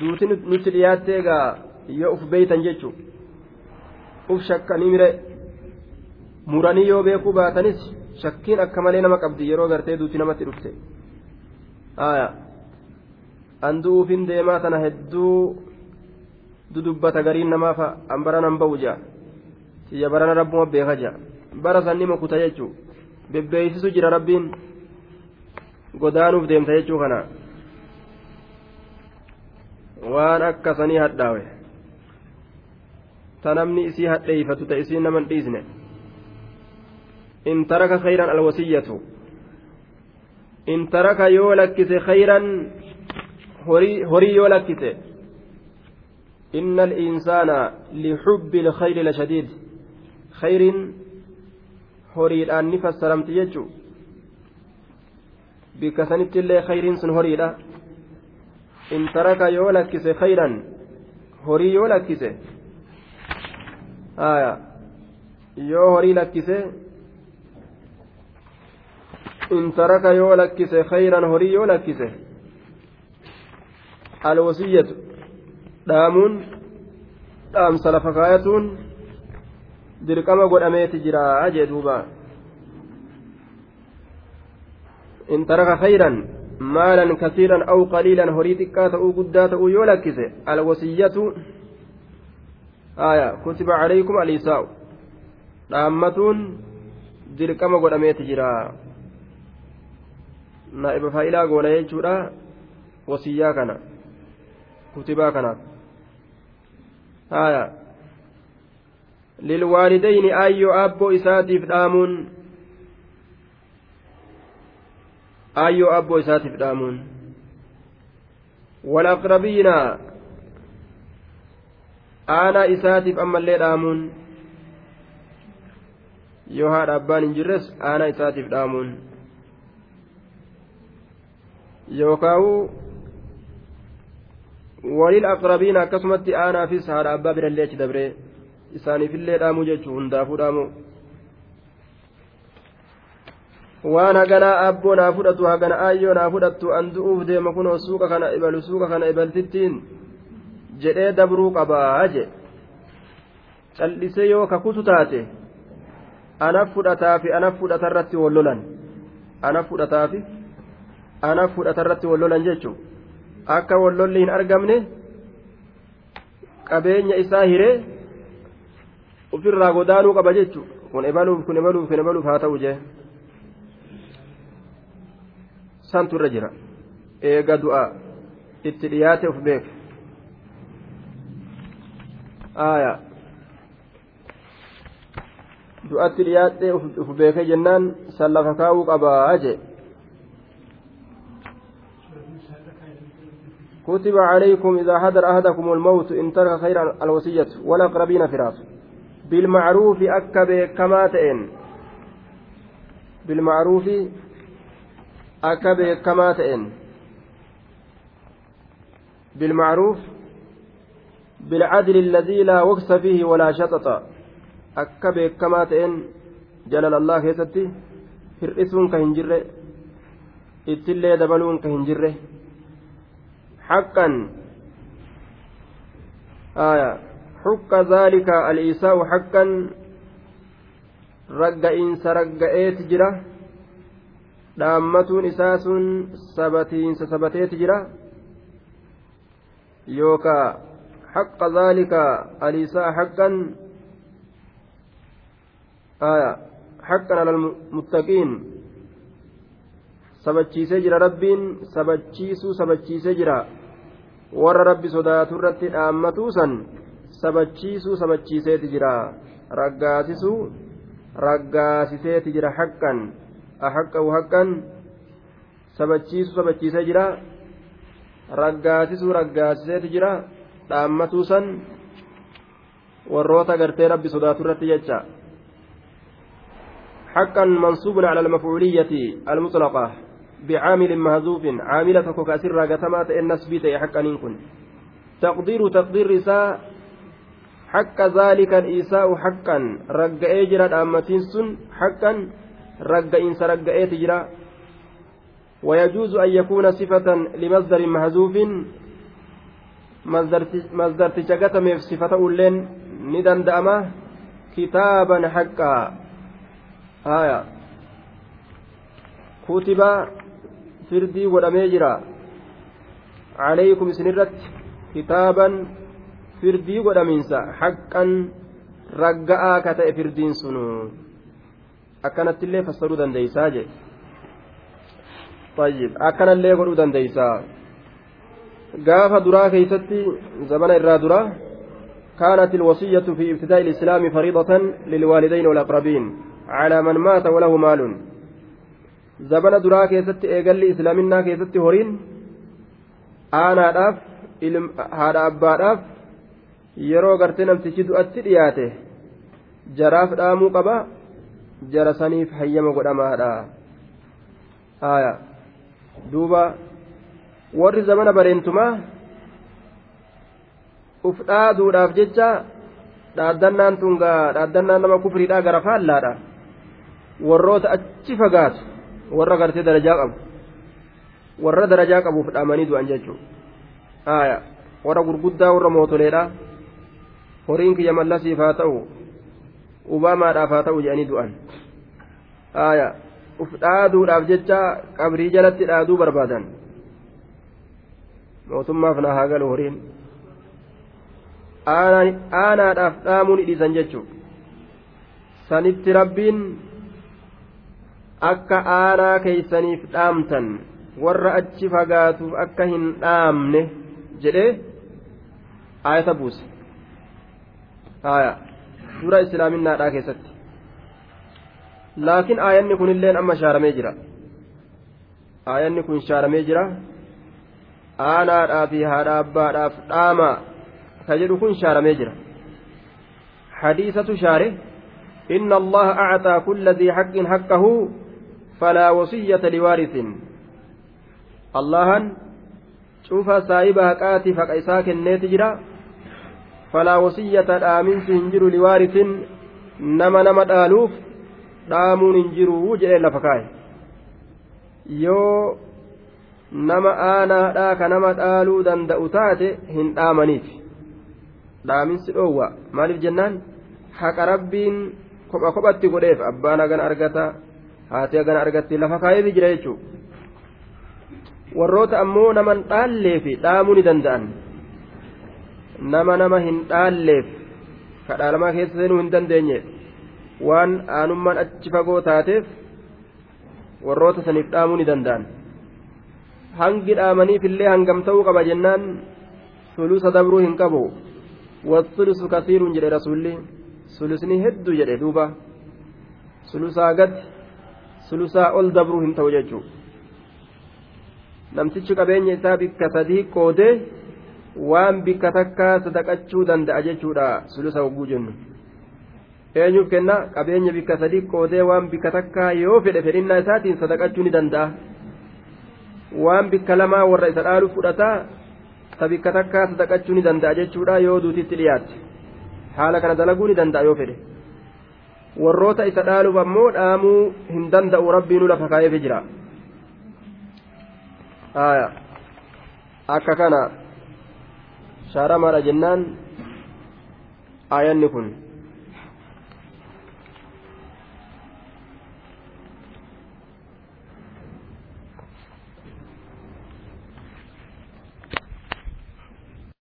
duuti nutti dhiyaatte egaa yoo uf beeytan jechu uf shakkanii mire muranii yoo beekuu baatanis shakkiin akka malee nama qabdi yeroo gartee duuti namatti dhufte. An du'uufin deemaa tana hedduu dudubbata gariin namaaf an baranan ba'u jaa. Siyya barana rabbuma beeka jaa. Bara sanni makuta jechuu. Bebbeeysisu jira rabbiin godaanuuf deemta jechuu kana waan akkasanii hadhaawe ta namni isii hadheeyfatu ta isiin naman dhiisne in taraka khayran alwasiyyatu in taraka yoo lakkise khayran horii yoo lakkise إن الإنسان لحب الخير لشديد خير horiidhaan ni fassaramti jechuun bikka sanitti illee khayriin sun horiidha in taraka yoo lakkise khayran horii yoo lakkise yoo horii lakkise in taraka yoo lakkise khayran horii yoo lakkise alwasiyyatu dhaamuun dhaamsa lafa kaayatuun dirqama godhameeti jira jee duuba in taraka khayran aw qaliilan horii xiqqaa ta'uu guddaa ta'uu yoo lakkise alwasiyyatu aya kutiba calaykum aliisaa'u dhaammatuun dirqama godhameeti jira naa'iba faa'ilaa goona jechuudha wasiyyaa kana kutibaa kanaaf aya lilwaalidayni ayyoo abboo isaatiif dhaamuun ayyoo abboo isaatiif dhaamuun walaqrabiina aanaa isaatiif ammallee dhaamuun yoo haadha abbaan hin jirres aanaa isaatiif dhaamuun yookaawu walil aqrabiina akkasumatti aanaafis haadha abbaa birallee achi dabree isaaniifillee dhaamuu jechuu hundaafuu dhaamuu waan haganaa abboo naa fudhatu hagana aayyoo naa fudhattu an du'uuf deema kunoo suuqa kana ibalu suuqa kana ibaltittiin jedhee dabruu qabaa je cal'isee yoo kakutu taate anaf fudhataafi anaf fudhatarratti wallolan anaf fudhataafi anaf fudhatarratti wallolan jechuu akka wallolli hin argamne qabeenya isaa hiree ofirraa godaanuu qaba jechu kun ibaluuf kun ibaluuf kun ibaluuf haa ta'u jee santu irra jira eega du'a itti dhiyaate uf beek aya du'atti dhiyaate uf beeke jennaan san lafa kaa'uu qabaa jee كتب عليكم إذا حضر أحدكم الموت إن ترك خيرا الوصية والأقربين فراس بالمعروف أكب كما تئن بالمعروف أكب كما تئن بالمعروف بالعدل الذي لا وكس فيه ولا شطط أكب كما تئن جلال الله كيستي hir'isuun ka hin jirre ittillee dabaluun ka hin jirre. آية حق ذلك الإيساء حقا رقئنس رقئت جرة dhaammatuun isaa sun sabatiinsa sabateeti jira. Yookaa haqqa zaalika aliisaa haqqan haqqan alal muttaqiin. Sabachiisee jira rabbiin sabachiisuu sabachiisee jira. Warra rabbi sodaatu irratti dhaammatuu san sabachiisuu sabachiiseeti jira. Raggaasisuu raggaasiseeti jira haqqan ahaqqahu haqqan sabachiisuu sabachiisee jira raggaasisuu raggaasiseeti jira dhaammatuu san warroota gartee rabbi sodaatu irratti jecha حقا منصوب على المفعولية المطلقة بعامل مهزوف عاملة كوكاسر راقتمات النسب حقا إن تقدير تقدير رساء حق ذلك الإيساء حقا رقا جرى أمتين سن حقا رقا إنس رقا تجرى ويجوز أن يكون صفة لمصدر محذوف مصدر تشكتم في صفة أولين ندن دأمة كتابا حقا. آية. كتب فردي ودميجرا عليكم سنرت كتابا godhamiinsa haqqan ragga'aa ka ta'e firdiin sunu akkanattillee fassaruu dandeeysaa jedhe طيب akkanallee godhuu dandeeysaa gaafa duraa keeysatti zabana irraa dura كانت الوصية في ابتداء الإسلام فريضة للوالدين والأقربين على من مات وله مال زبن درا كيست إيقل إسلامنا كيست هورين أنا أف هذا أبا أف yeroo gartee namtichi du'atti dhiyaate jaraaf dhaamuu qaba jara saniif hayyama godhamaadha haya duuba warri zamana bareentumaa uf dhaaduudhaaf jecha dhaaddannaan tungaa dhaaddannaan nama kufriidhaa gara faallaadha warroota achi fagaatu warra gartee darajaa qabu warra darajaa qabuuf dhaamanii du'an jechuudha haya warra gurguddaa warra mootoleedha horiin kiyya mallasiif haa ta'u ubaamaadhaaf haa ta'u jedhanii du'an. Aya uf dhaaduudhaaf jecha qabrii jalatti dhaaduu barbaadan. Mootummaaf na haa galu horiin. Aanaadhaaf dhaamuu ni dhiisan jechuudha sanitti rabbiin akka aanaa keeysaniif dhaamtan warra achi fagaatuuf akka hin dhaamne jedhee ayata buuse. Haya dura islaaminaadhaa keessatti laakiin aayanni kunilleen amma shaaramee jira aayanni kun shaaramee jira aanaadhaa fi haadha abbaadhaaf dhaama ka jedhu kun shaaramee jira hadiisatu shaare إن الله أعطى كل ذي حق حقه فلا وصية لوارث الله شوف سايب حقاتي فقيساك النيت جرا falaa wasiyyata dhaaminsi hin jiru liwaaritin nama nama dhaaluuf dhaamuun hin jiru jedhee lafa kaa'e yoo nama aanaadhaa ka nama dhaaluu danda'u taate hin dhaamaniif dhaaminsi dhoowwa. Maaliif jennaan? Haqa rabbiin kopha kophatti godheef abbaan hagan argata haati hagan argatti lafa kaa'eefi jira jechuudha. Warroota ammoo naman dhaallee fi dhaamuu ni danda'an. Nama nama hin dhaalleef kadhaalamaa keessa seenuu hin dandeenye waan aanummaan achi fagoo taateef warroota saniif dhaamuu ni danda'an. Hangi dhaamaniif illee hangam ta'uu qaba jennaan sulusa dabruu hin qabu. Wasulusu kasiiruun jedhe rasuulli sulusni hedduu jedhe duuba. Sulusaa gad sulusaa ol dabruu hin ta'u jechuu. Namtichi qabeenya isaa bikka sadii qoodee waan bikka takkaa sadaqachuu danda'a jechuudha sulusa hogguu jennu eenyuuf kenna qabeenya bikka sadii qoodee waan bikka takkaa yoo fedhe fedhinnaa isaatiin sadaqachuu ni danda'a waan bikka lamaa warra isa dhaalu fudhataa ta bikka takkaa sadaqachuu ni danda'a jechuudha yoo duutitti dhiyaatte haala kana dalaguu ni danda'a yoo fedhe warroota isa dhaaluuf ammoo dhaamuu hin danda'u rabbiinuu lafa kaa'eefi jira akka kana shaaramaadha jennaan aayanni kun